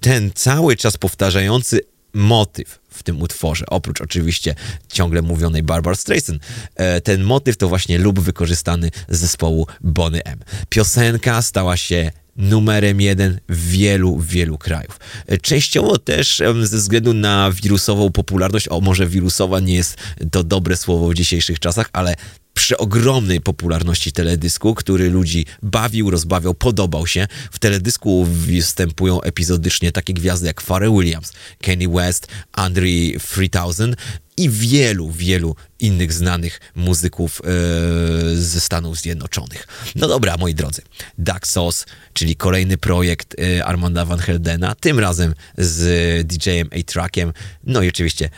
ten cały czas powtarzający motyw w tym utworze, oprócz oczywiście ciągle mówionej Barbara Streisand, e, ten motyw to właśnie lub wykorzystany z zespołu Bony M. Piosenka stała się numerem jeden w wielu, wielu krajów. Częściowo też ze względu na wirusową popularność, o może wirusowa nie jest to dobre słowo w dzisiejszych czasach, ale przy ogromnej popularności teledysku, który ludzi bawił, rozbawiał, podobał się. W teledysku występują epizodycznie takie gwiazdy jak Pharrell Williams, Kanye West, Andre 3000 i wielu, wielu innych znanych muzyków e, ze Stanów Zjednoczonych. No dobra, moi drodzy. Duck Sauce, czyli kolejny projekt e, Armanda Van Heldena, tym razem z DJ-em A-Trackiem. No i oczywiście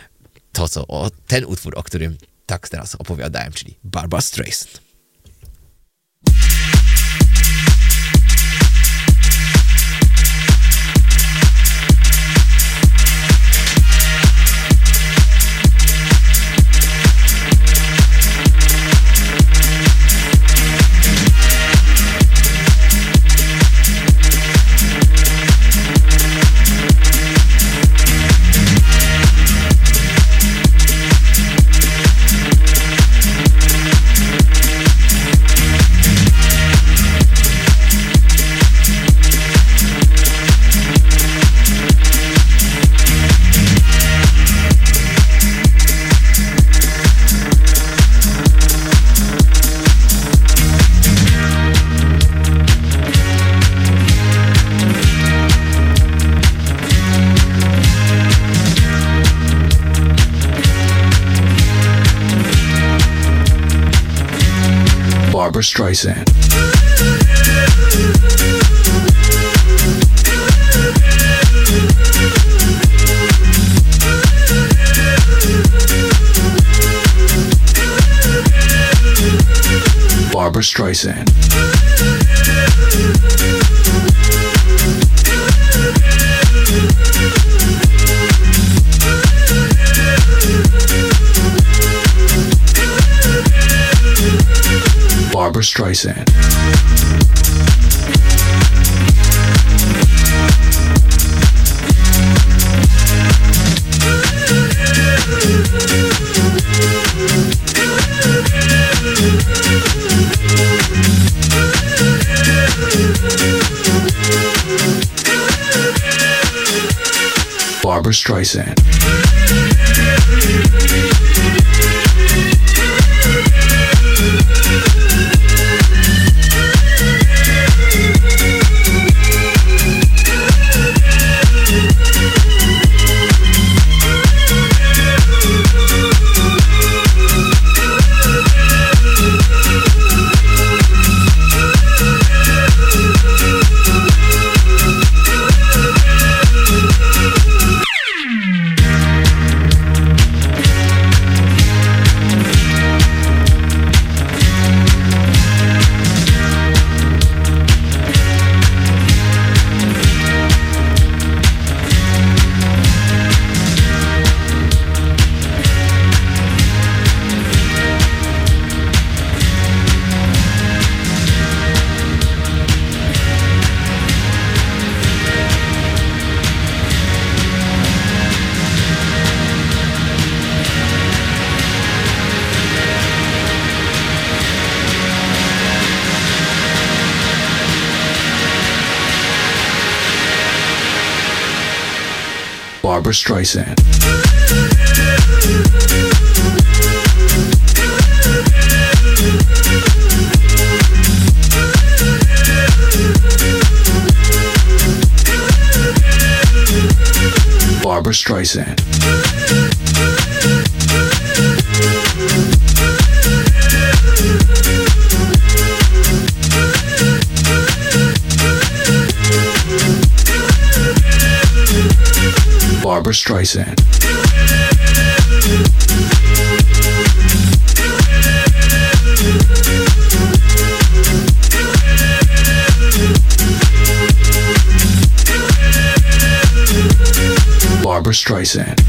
to, co o, ten utwór, o którym tak teraz opowiadałem, czyli Barbara Streisand. Barbara Streisand. Barbara Streisand. Barbara Streisand. Barbara Streisand. Barbara Streisand. Barbara Streisand. Streisand. Barbara Streisand.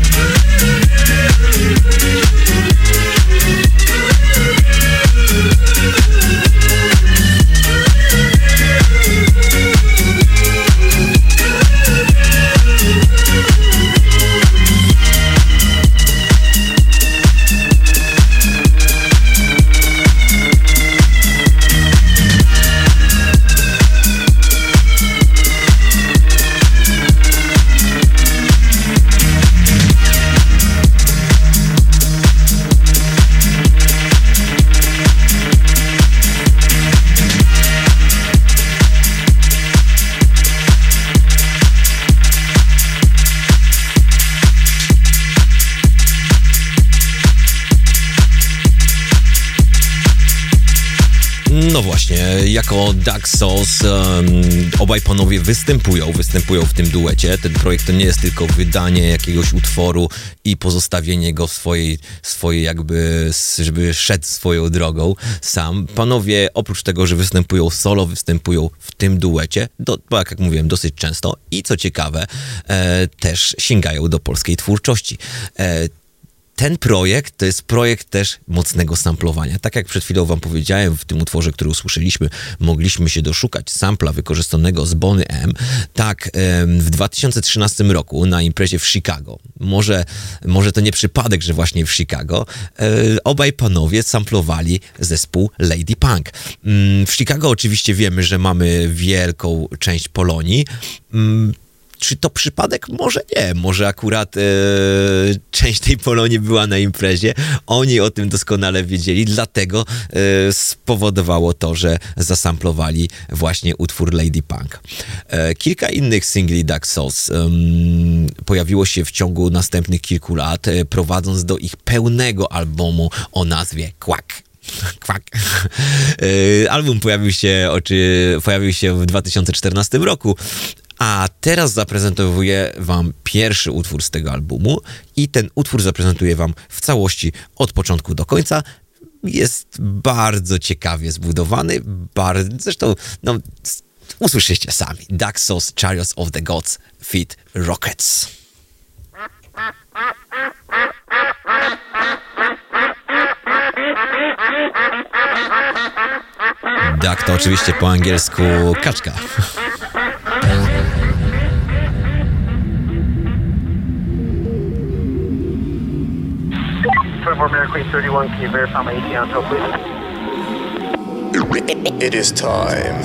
Jako Dark Souls um, obaj panowie występują, występują w tym duecie. Ten projekt to nie jest tylko wydanie jakiegoś utworu i pozostawienie go w swojej, swojej jakby, żeby szedł swoją drogą sam. Panowie oprócz tego, że występują solo, występują w tym duecie, do, bo jak mówiłem, dosyć często i co ciekawe, e, też sięgają do polskiej twórczości. E, ten projekt to jest projekt też mocnego samplowania. Tak jak przed chwilą wam powiedziałem, w tym utworze, który usłyszeliśmy, mogliśmy się doszukać sampla wykorzystanego z Bony M. Tak, w 2013 roku na imprezie w Chicago. Może, może to nie przypadek, że właśnie w Chicago e, obaj panowie samplowali zespół Lady Punk. Mm, W Chicago oczywiście wiemy, że mamy wielką część Polonii. Czy to przypadek? Może nie. Może akurat e, część tej Polonii była na imprezie. Oni o tym doskonale wiedzieli, dlatego e, spowodowało to, że zasamplowali właśnie utwór Lady Punk. E, kilka innych singli Dark Souls pojawiło się w ciągu następnych kilku lat, e, prowadząc do ich pełnego albumu o nazwie Quack. Kwak. E, Album pojawił się, oczy, pojawił się w 2014 roku, a teraz zaprezentowuję wam pierwszy utwór z tego albumu i ten utwór zaprezentuję wam w całości od początku do końca. Jest bardzo ciekawie zbudowany, bardzo, zresztą no, usłyszycie sami. Daxos Chariots of the Gods feat Rockets. Duck to oczywiście po angielsku kaczka. Queen 31, can you verify my ETA on until please? It is time.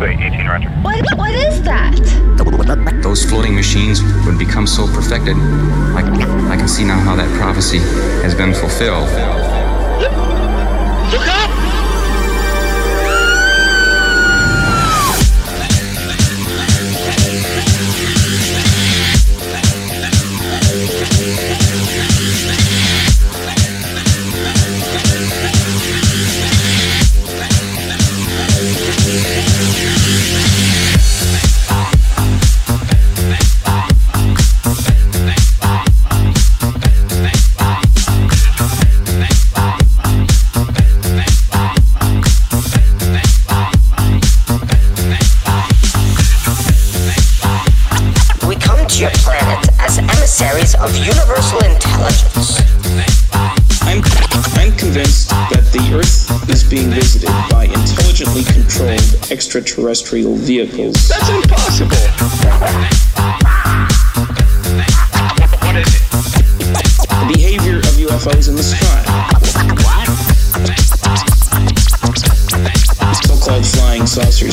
Bay, 18 Roger. What, what is that? Those floating machines would become so perfected. I, I can see now how that prophecy has been fulfilled. Extraterrestrial vehicles. That's impossible. What is it? The behavior of UFOs in the sky. What? So-called flying saucers,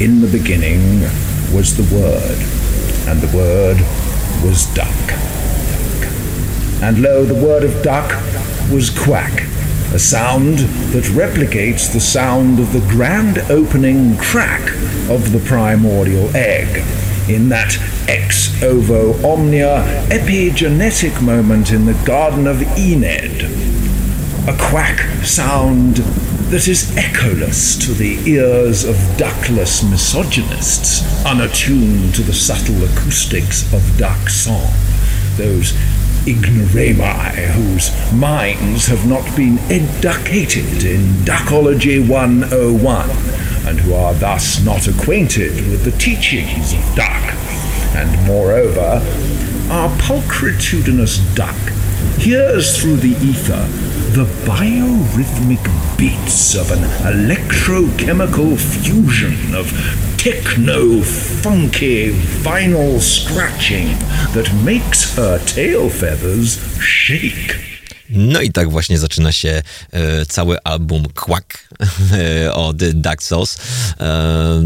In the beginning was the Word, and the Word was duck. And lo, the word of duck was quack, a sound that replicates the sound of the grand opening crack of the primordial egg, in that ex ovo omnia epigenetic moment in the Garden of Ened. A quack sound that is echoless to the ears of duckless misogynists, unattuned to the subtle acoustics of duck song. Those ignoramus whose minds have not been educated in Duckology 101 and who are thus not acquainted with the teachings of duck. And moreover, our pulchritudinous duck hears through the ether the biorhythmic beats of an electrochemical fusion of techno funky vinyl scratching that makes her tail feathers shake. No i tak właśnie zaczyna się e, cały album Quack e, od Daxos. E,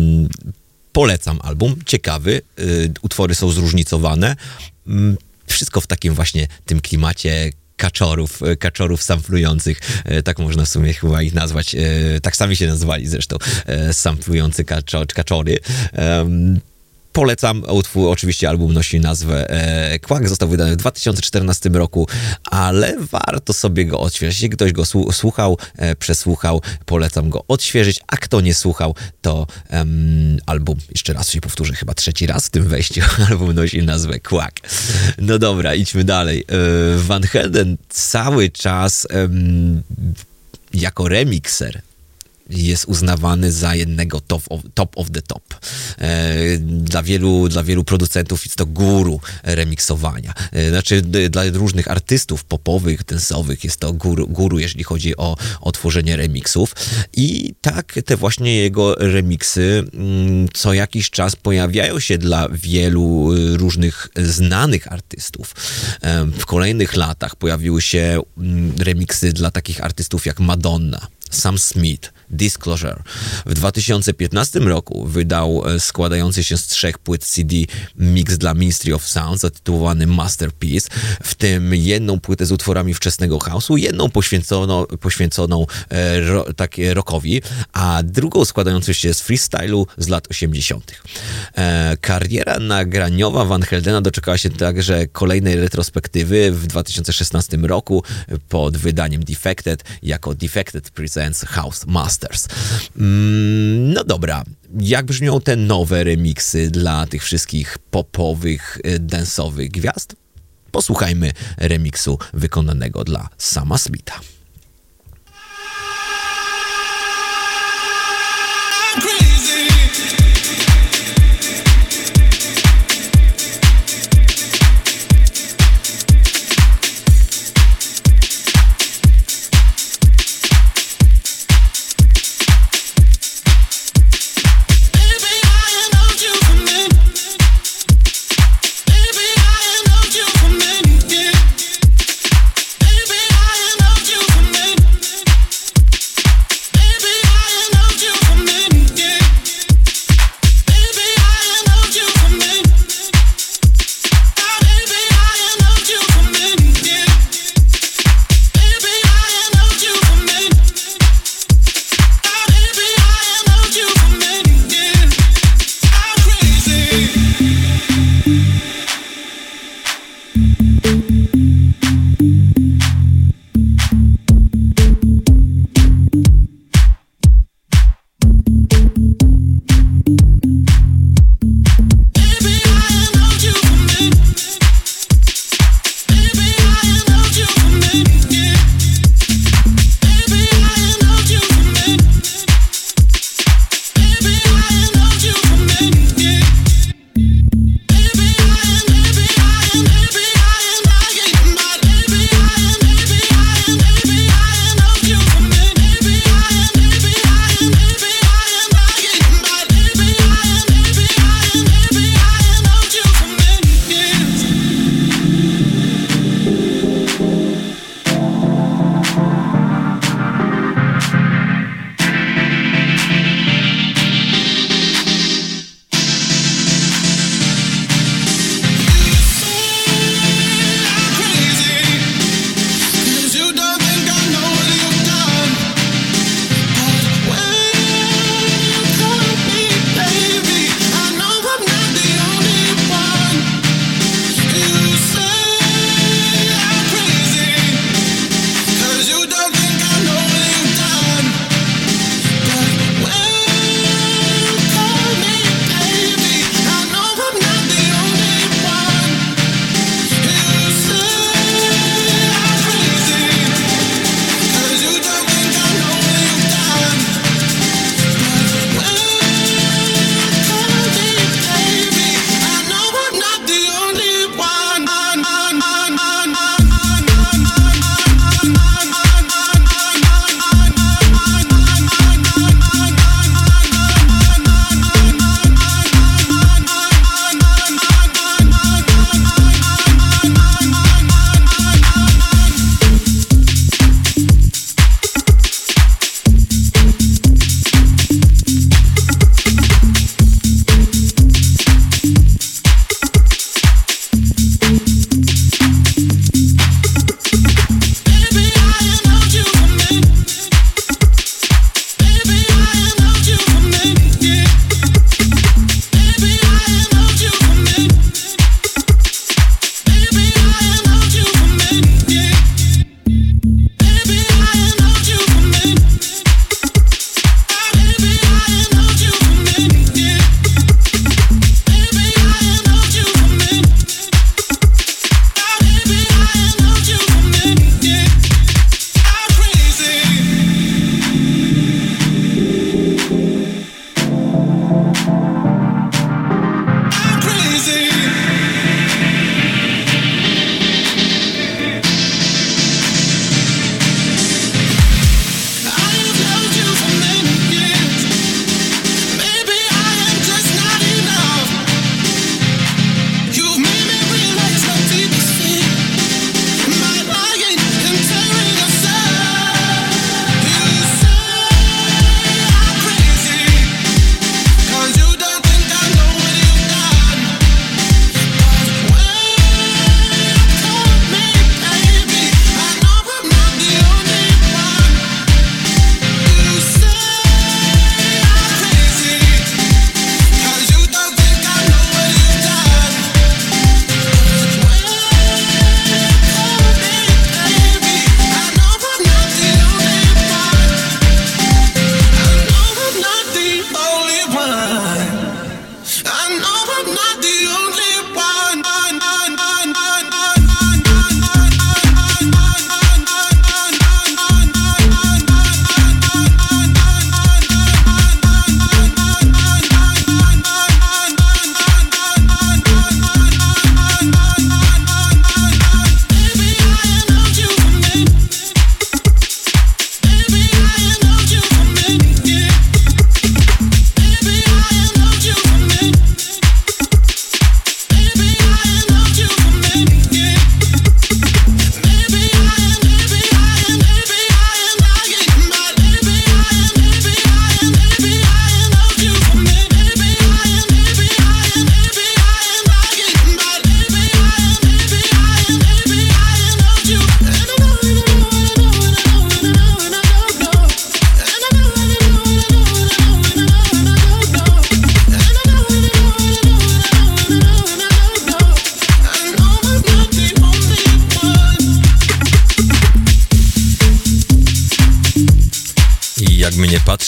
polecam album, ciekawy, e, utwory są zróżnicowane. Mm, Wszystko w takim właśnie tym klimacie kaczorów, e, kaczorów samplujących, e, tak można w sumie chyba ich nazwać, e, tak sami się nazwali zresztą, samplujący kaczo, kaczory. Polecam, utwór, oczywiście album nosi nazwę e, został wydany w 2014 roku, ale warto sobie go odświeżyć. Jeśli ktoś go słu- słuchał, e, przesłuchał, polecam go odświeżyć, a kto nie słuchał, to album, jeszcze raz się powtórzę, chyba trzeci raz w tym wejściu, album nosi nazwę Quack. No dobra, idźmy dalej. E, Van Helden cały czas jako remixer jest uznawany za jednego top of, top of the top. E, dla, wielu, dla wielu producentów jest to guru remiksowania. E, znaczy dla różnych artystów popowych, tensowych jest to guru, guru jeżeli chodzi o, o tworzenie remiksów. I tak te właśnie jego remiksy mm, co jakiś czas pojawiają się dla wielu y, różnych znanych artystów. E, w kolejnych latach pojawiły się mm, remiksy dla takich artystów jak Madonna, Sam Smith, Disclosure. W 2015 roku wydał e, składający się z trzech płyt CD mix dla Ministry of Sound zatytułowany Masterpiece, w tym jedną płytę z utworami wczesnego house'u, jedną poświęconą, poświęconą e, ro, takie rockowi, a drugą składającą się z freestylu z lat 80. E, kariera nagraniowa Van Heldena doczekała się także kolejnej retrospektywy w 2016 roku pod wydaniem Defected jako Defected Presents House Masters. Mm, no dobra, jak brzmią te nowe remiksy dla tych wszystkich popowych, y, dance'owych gwiazd? Posłuchajmy remiksu wykonanego dla Sama Smitha.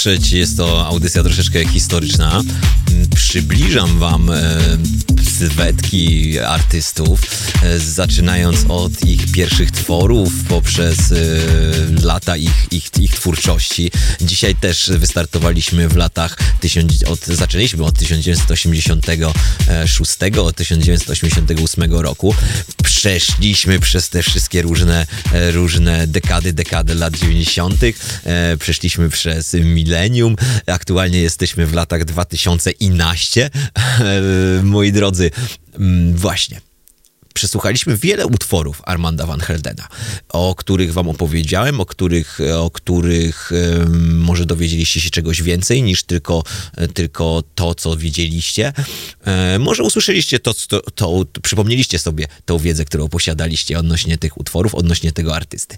Patrzeć, jest to audycja troszeczkę historyczna. Mm, Przybliżam wam e, sylwetki artystów, e, zaczynając od ich pierwszych tworów, poprzez e, lata ich, ich, ich twórczości. Dzisiaj też wystartowaliśmy w latach, tysiąc, od, zaczęliśmy od 1986, od 1988 roku. Przeszliśmy przez te wszystkie różne, e, różne dekady, dekady lat 90. E, przeszliśmy przez milenium. Aktualnie jesteśmy w latach 2011. E, moi drodzy, mm, właśnie przesłuchaliśmy wiele utworów Armanda Van Heldena, o których wam opowiedziałem, o których, o których może dowiedzieliście się czegoś więcej niż tylko, e, tylko to, co wiedzieliście. E, może usłyszeliście to, to, to, przypomnieliście sobie tą wiedzę, którą posiadaliście odnośnie tych utworów, odnośnie tego artysty.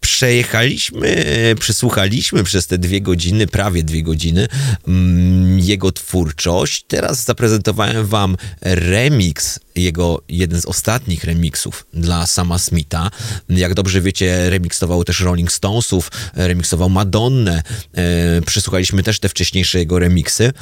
Przejechaliśmy, przesłuchaliśmy przez te dwie godziny, prawie dwie godziny, mm, jego twórczość. Teraz zaprezentowałem wam remix, jego jeden z ostatnich remixów dla Sama Smitha. Jak dobrze wiecie, remiksował też Rolling Stonesów, remiksował Madonnę. E, przesłuchaliśmy też te wcześniejsze jego remiksy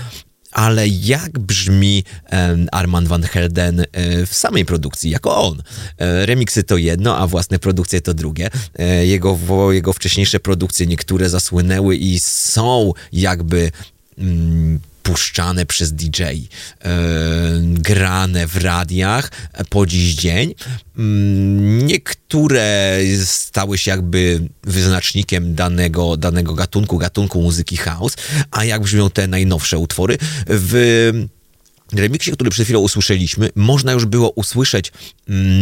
ale jak brzmi em, Armand Van Helden e, w samej produkcji, jako on. E, Remiksy to jedno, a własne produkcje to drugie. E, Jego, jego wcześniejsze produkcje niektóre zasłynęły i są jakby mm, puszczane przez DJ, e, grane w radiach po dziś dzień. Mm, Niektóre stały się jakby wyznacznikiem danego, danego gatunku, gatunku muzyki house, a jak brzmią te najnowsze utwory w remiksie, który przed chwilą usłyszeliśmy, można już było usłyszeć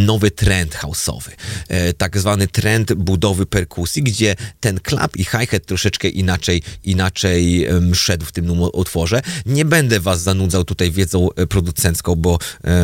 nowy trend houseowy. E, tak zwany trend budowy perkusji, gdzie ten klap i hi-hat troszeczkę inaczej, inaczej szedł w tym utworze. Nie będę was zanudzał tutaj wiedzą e, producencką, bo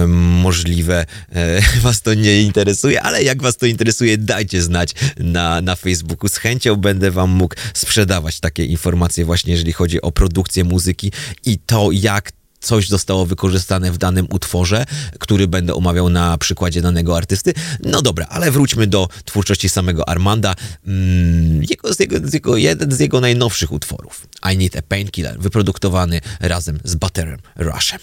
możliwe e, was to nie interesuje, ale jak was to interesuje, dajcie znać na, na Facebooku. Z chęcią będę wam mógł sprzedawać takie informacje właśnie, jeżeli chodzi o produkcję muzyki i to, jak coś zostało wykorzystane w danym utworze, który będę omawiał na przykładzie danego artysty. No dobra, ale wróćmy do twórczości samego Armanda. Mm, jego, z jego, z jego, jeden z jego najnowszych utworów. I Need a Painkiller, wyprodukowany razem z Butterem Rushem.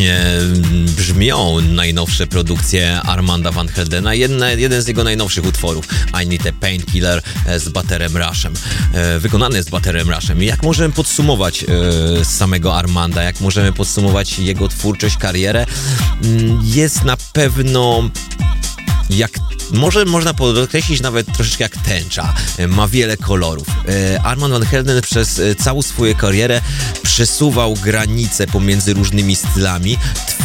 Właśnie brzmią najnowsze produkcje Armanda Van Heldena. Jedne, jeden z jego najnowszych utworów, I Need a Painkiller e, z Baterem Rushem. E, wykonany z Baterem Rushem. Jak możemy podsumować e, samego Armanda? Jak możemy podsumować jego twórczość, karierę? Mm, Jest na pewno jak może można podkreślić nawet troszeczkę jak tęcza. Ma wiele kolorów. Armand Van Helden przez całą swoją karierę przesuwał granice pomiędzy różnymi stylami,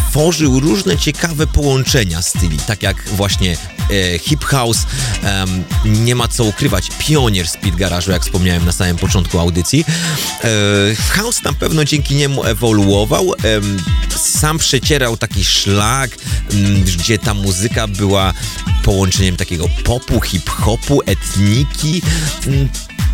tworzył różne ciekawe połączenia styli, tak jak właśnie e, hip house, em, nie ma co ukrywać, pionier speed garażu, jak wspomniałem na samym początku audycji. E, house na pewno dzięki niemu ewoluował, sam przecierał taki szlak, gdzie ta muzyka była połączeniem takiego popu, hip-hopu, etniki.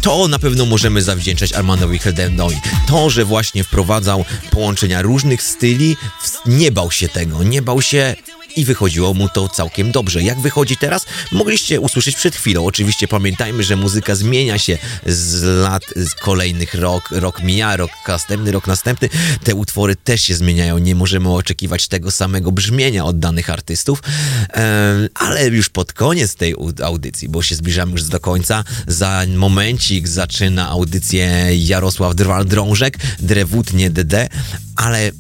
To na pewno możemy zawdzięczać Armandowi Heldenowi. To, że właśnie wprowadzał połączenia różnych styli, nie bał się tego, nie bał się i wychodziło mu to całkiem dobrze. Jak wychodzi teraz? Mogliście usłyszeć przed chwilą. Oczywiście pamiętajmy, że muzyka zmienia się z lat z kolejnych rok, rok mija, rok następny, rok następny. Te utwory też się zmieniają. Nie możemy oczekiwać tego samego brzmienia od danych artystów, ale już pod koniec tej audycji, bo się zbliżamy już do końca, za momencik zaczyna audycję Jarosław Drwal Drążek, Drewutnie DD, ale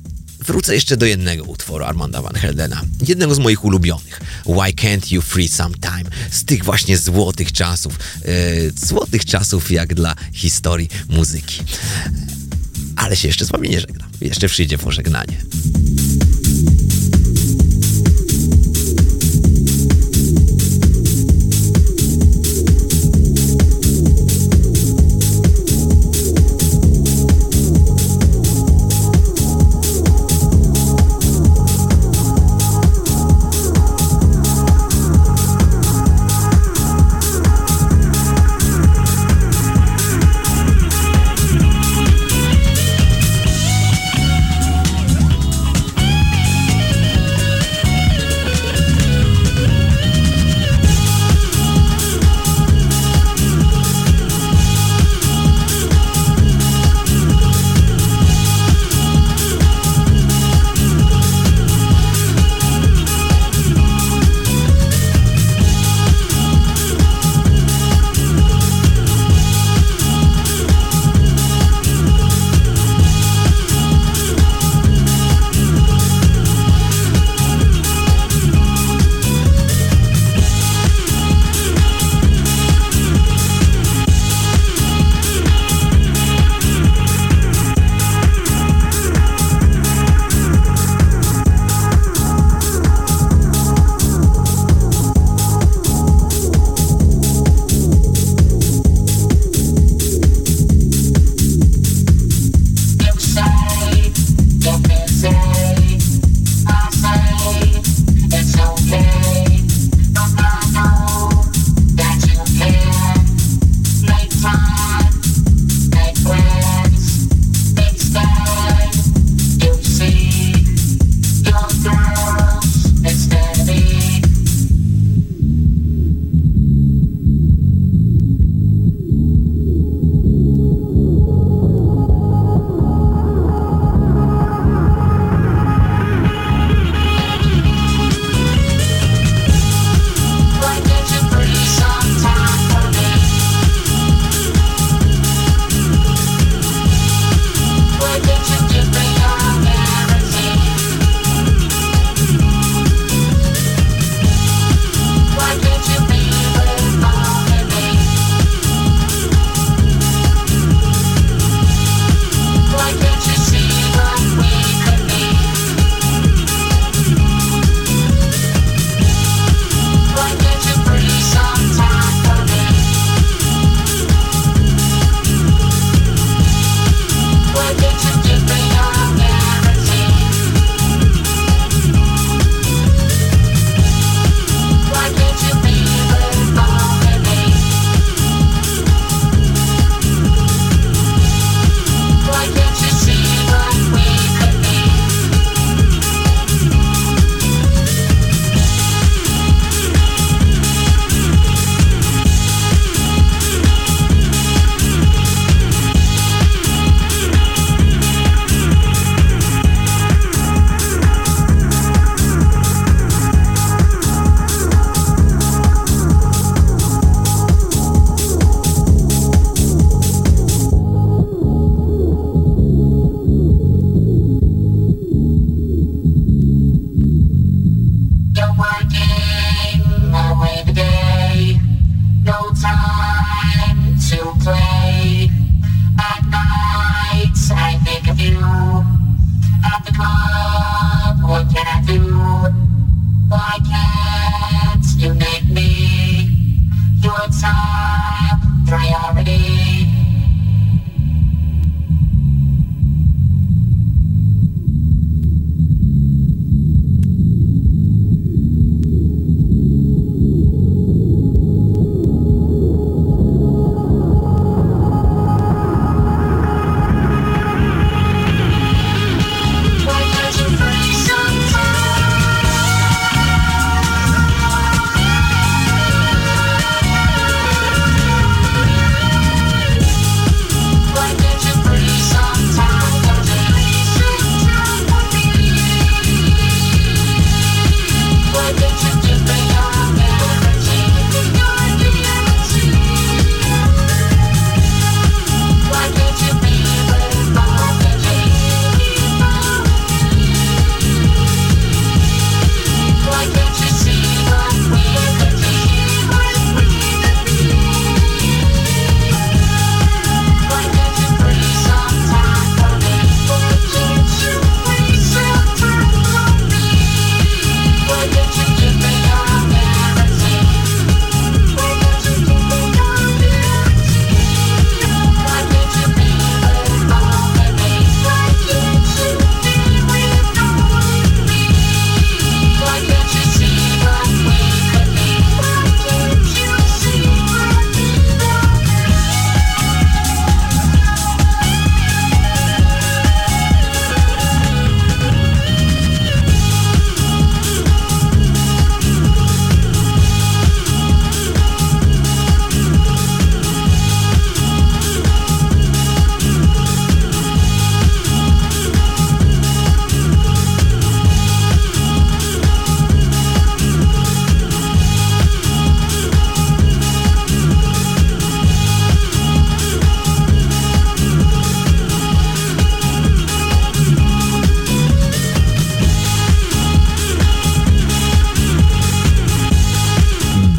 Wrócę jeszcze do jednego utworu Armanda Van Heldena, jednego z moich ulubionych. Why Can't You Free Sometime? Z tych właśnie złotych czasów, e, złotych czasów jak dla historii muzyki. Ale się jeszcze z wami nie żegnam. Jeszcze przyjdzie pożegnanie.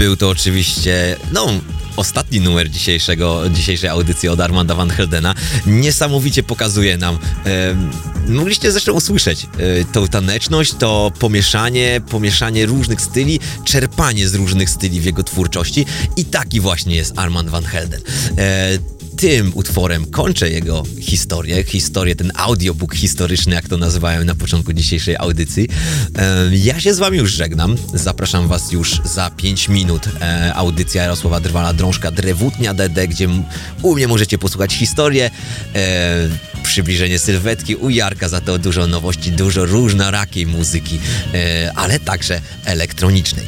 Był to oczywiście, no, ostatni numer dzisiejszego, dzisiejszej audycji od Armanda Van Heldena. Niesamowicie pokazuje nam, mogliście zresztą usłyszeć, e, tą taneczność, to pomieszanie, pomieszanie różnych styli, czerpanie z różnych styli w jego twórczości i taki właśnie jest Armand Van Helden. E, tym utworem kończę jego historię, historię, ten audiobook historyczny, jak to nazywałem na początku dzisiejszej audycji. Ja się z wami już żegnam. Zapraszam was już za 5 minut. E, Audycja Jarosława Drwala, Drążka Drewutnia DD, gdzie u mnie możecie posłuchać historię, e, przybliżenie sylwetki, u Jarka za to dużo nowości, dużo różnorakiej muzyki, e, ale także elektronicznej.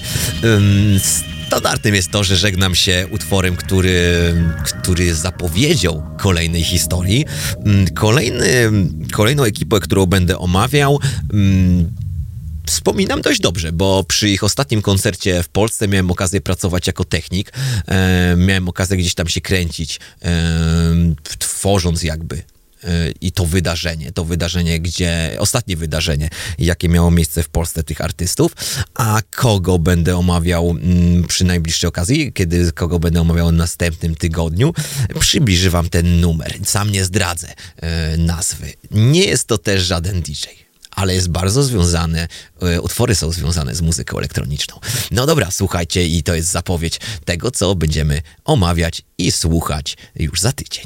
Standardem jest to, że żegnam się utworem, który, który jest zapowiedzią kolejnej historii. Mm, Kolejny, kolejną ekipę, którą będę omawiał, mm, Wspominam dość dobrze, bo przy ich ostatnim koncercie w Polsce miałem okazję pracować jako technik. E, miałem okazję gdzieś tam się kręcić, e, tworząc jakby i to wydarzenie, to wydarzenie, gdzie, ostatnie wydarzenie, jakie miało miejsce w Polsce tych artystów, a kogo będę omawiał mm, przy najbliższej okazji, kiedy kogo będę omawiał w następnym tygodniu, przybliży wam ten numer. Sam nie zdradzę e, nazwy. Nie jest to też żaden DJ ale jest bardzo związane, e, utwory są związane z muzyką elektroniczną. No dobra, słuchajcie, i to jest zapowiedź tego, co będziemy omawiać i słuchać już za tydzień.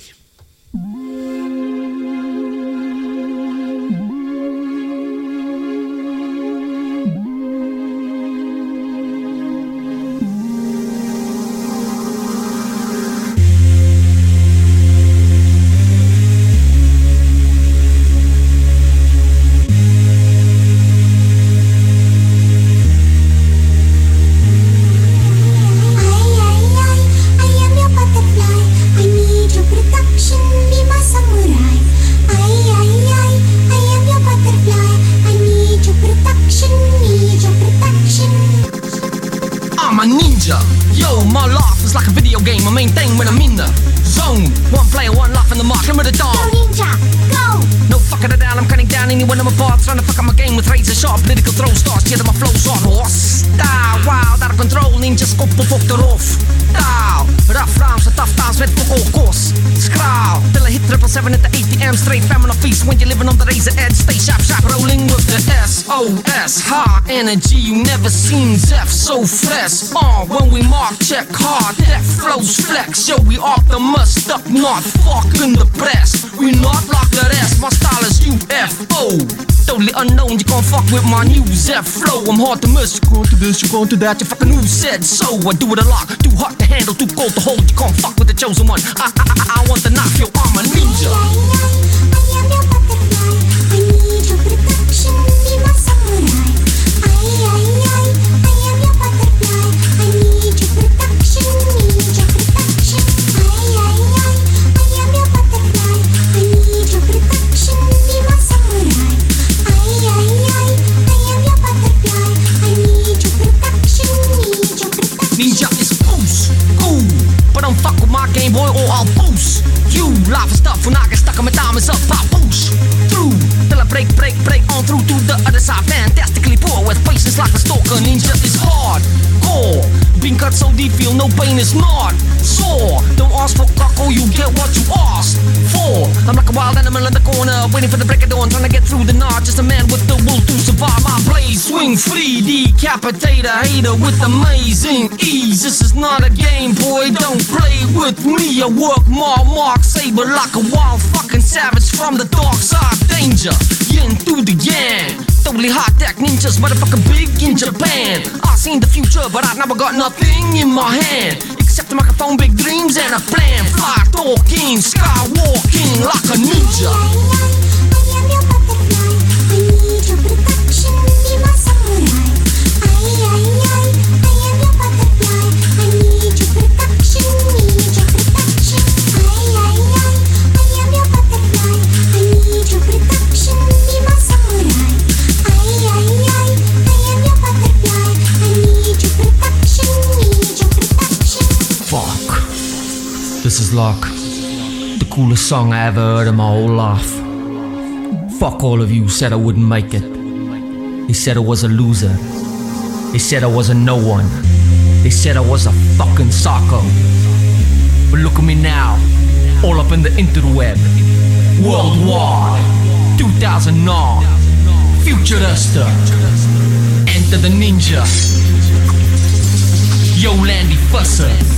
Game. I maintain when I'm in the zone. One player, one life in the mark. Remember the dawn. Go ninja, go. No fucking it down. I'm cutting down anyone in my parts. Trying to fuck up my game with razor sharp political throw stars. Yeah, my flow's on horse. Style, wild, out of control. Ninja scope fuck eraf. Style, rough och tough times med på kurs. Skral, till I hit triple seven at the ATM. Straight fam on a feast when you're living on the razor edge. Stay sharp, sharp, rolling with the SOS. High energy, you never seen Zeph so fresh. Uh, when we mark, check hard, that flows flex. Yo, we optimus up north, fucking the press. We not like the rest, my style is UFO. Totally unknown, you can't fuck with my new Zeph flow. I'm hard to miss, you're going to this, you're going to that. You fucking who said so? I do it a lot, too hot to handle, too cold to hold. You can't fuck with the chosen one. I, I, I, I want the knife, yo, I'm a. Ninja stuck my diamonds up, pop boost. Through till I break, break, break on through to the other side. Fantastically poor with patience like a stalker. Ninja is hard, core. Being cut so deep, feel no pain is not sore. Don't ask for cockle, you get what you asked for. I'm like a wild animal in the corner, waiting for the break of dawn, trying to get through the night. Just a man with the will to survive. My blade swing free, decapitate a hater with amazing ease. This is not a game, boy. Don't play with me. I work my mark saber like a wild fucking savage from the dark side. Danger, yin through the yang. Totally hot deck ninjas, motherfucking big in Japan. I seen the future, but I never got nothing in my hand. Except a microphone, big dreams, and a plan. Fly talking, skywalking like a ninja. Fuck. This is like the coolest song I ever heard in my whole life. Fuck all of you said I wouldn't make it. They said I was a loser. They said I was a no one. They They said I was a fucking psycho. But look at me now, all up in the interweb. Worldwide, 2009, Futurista. Enter the ninja. Yo, Landy Fusser.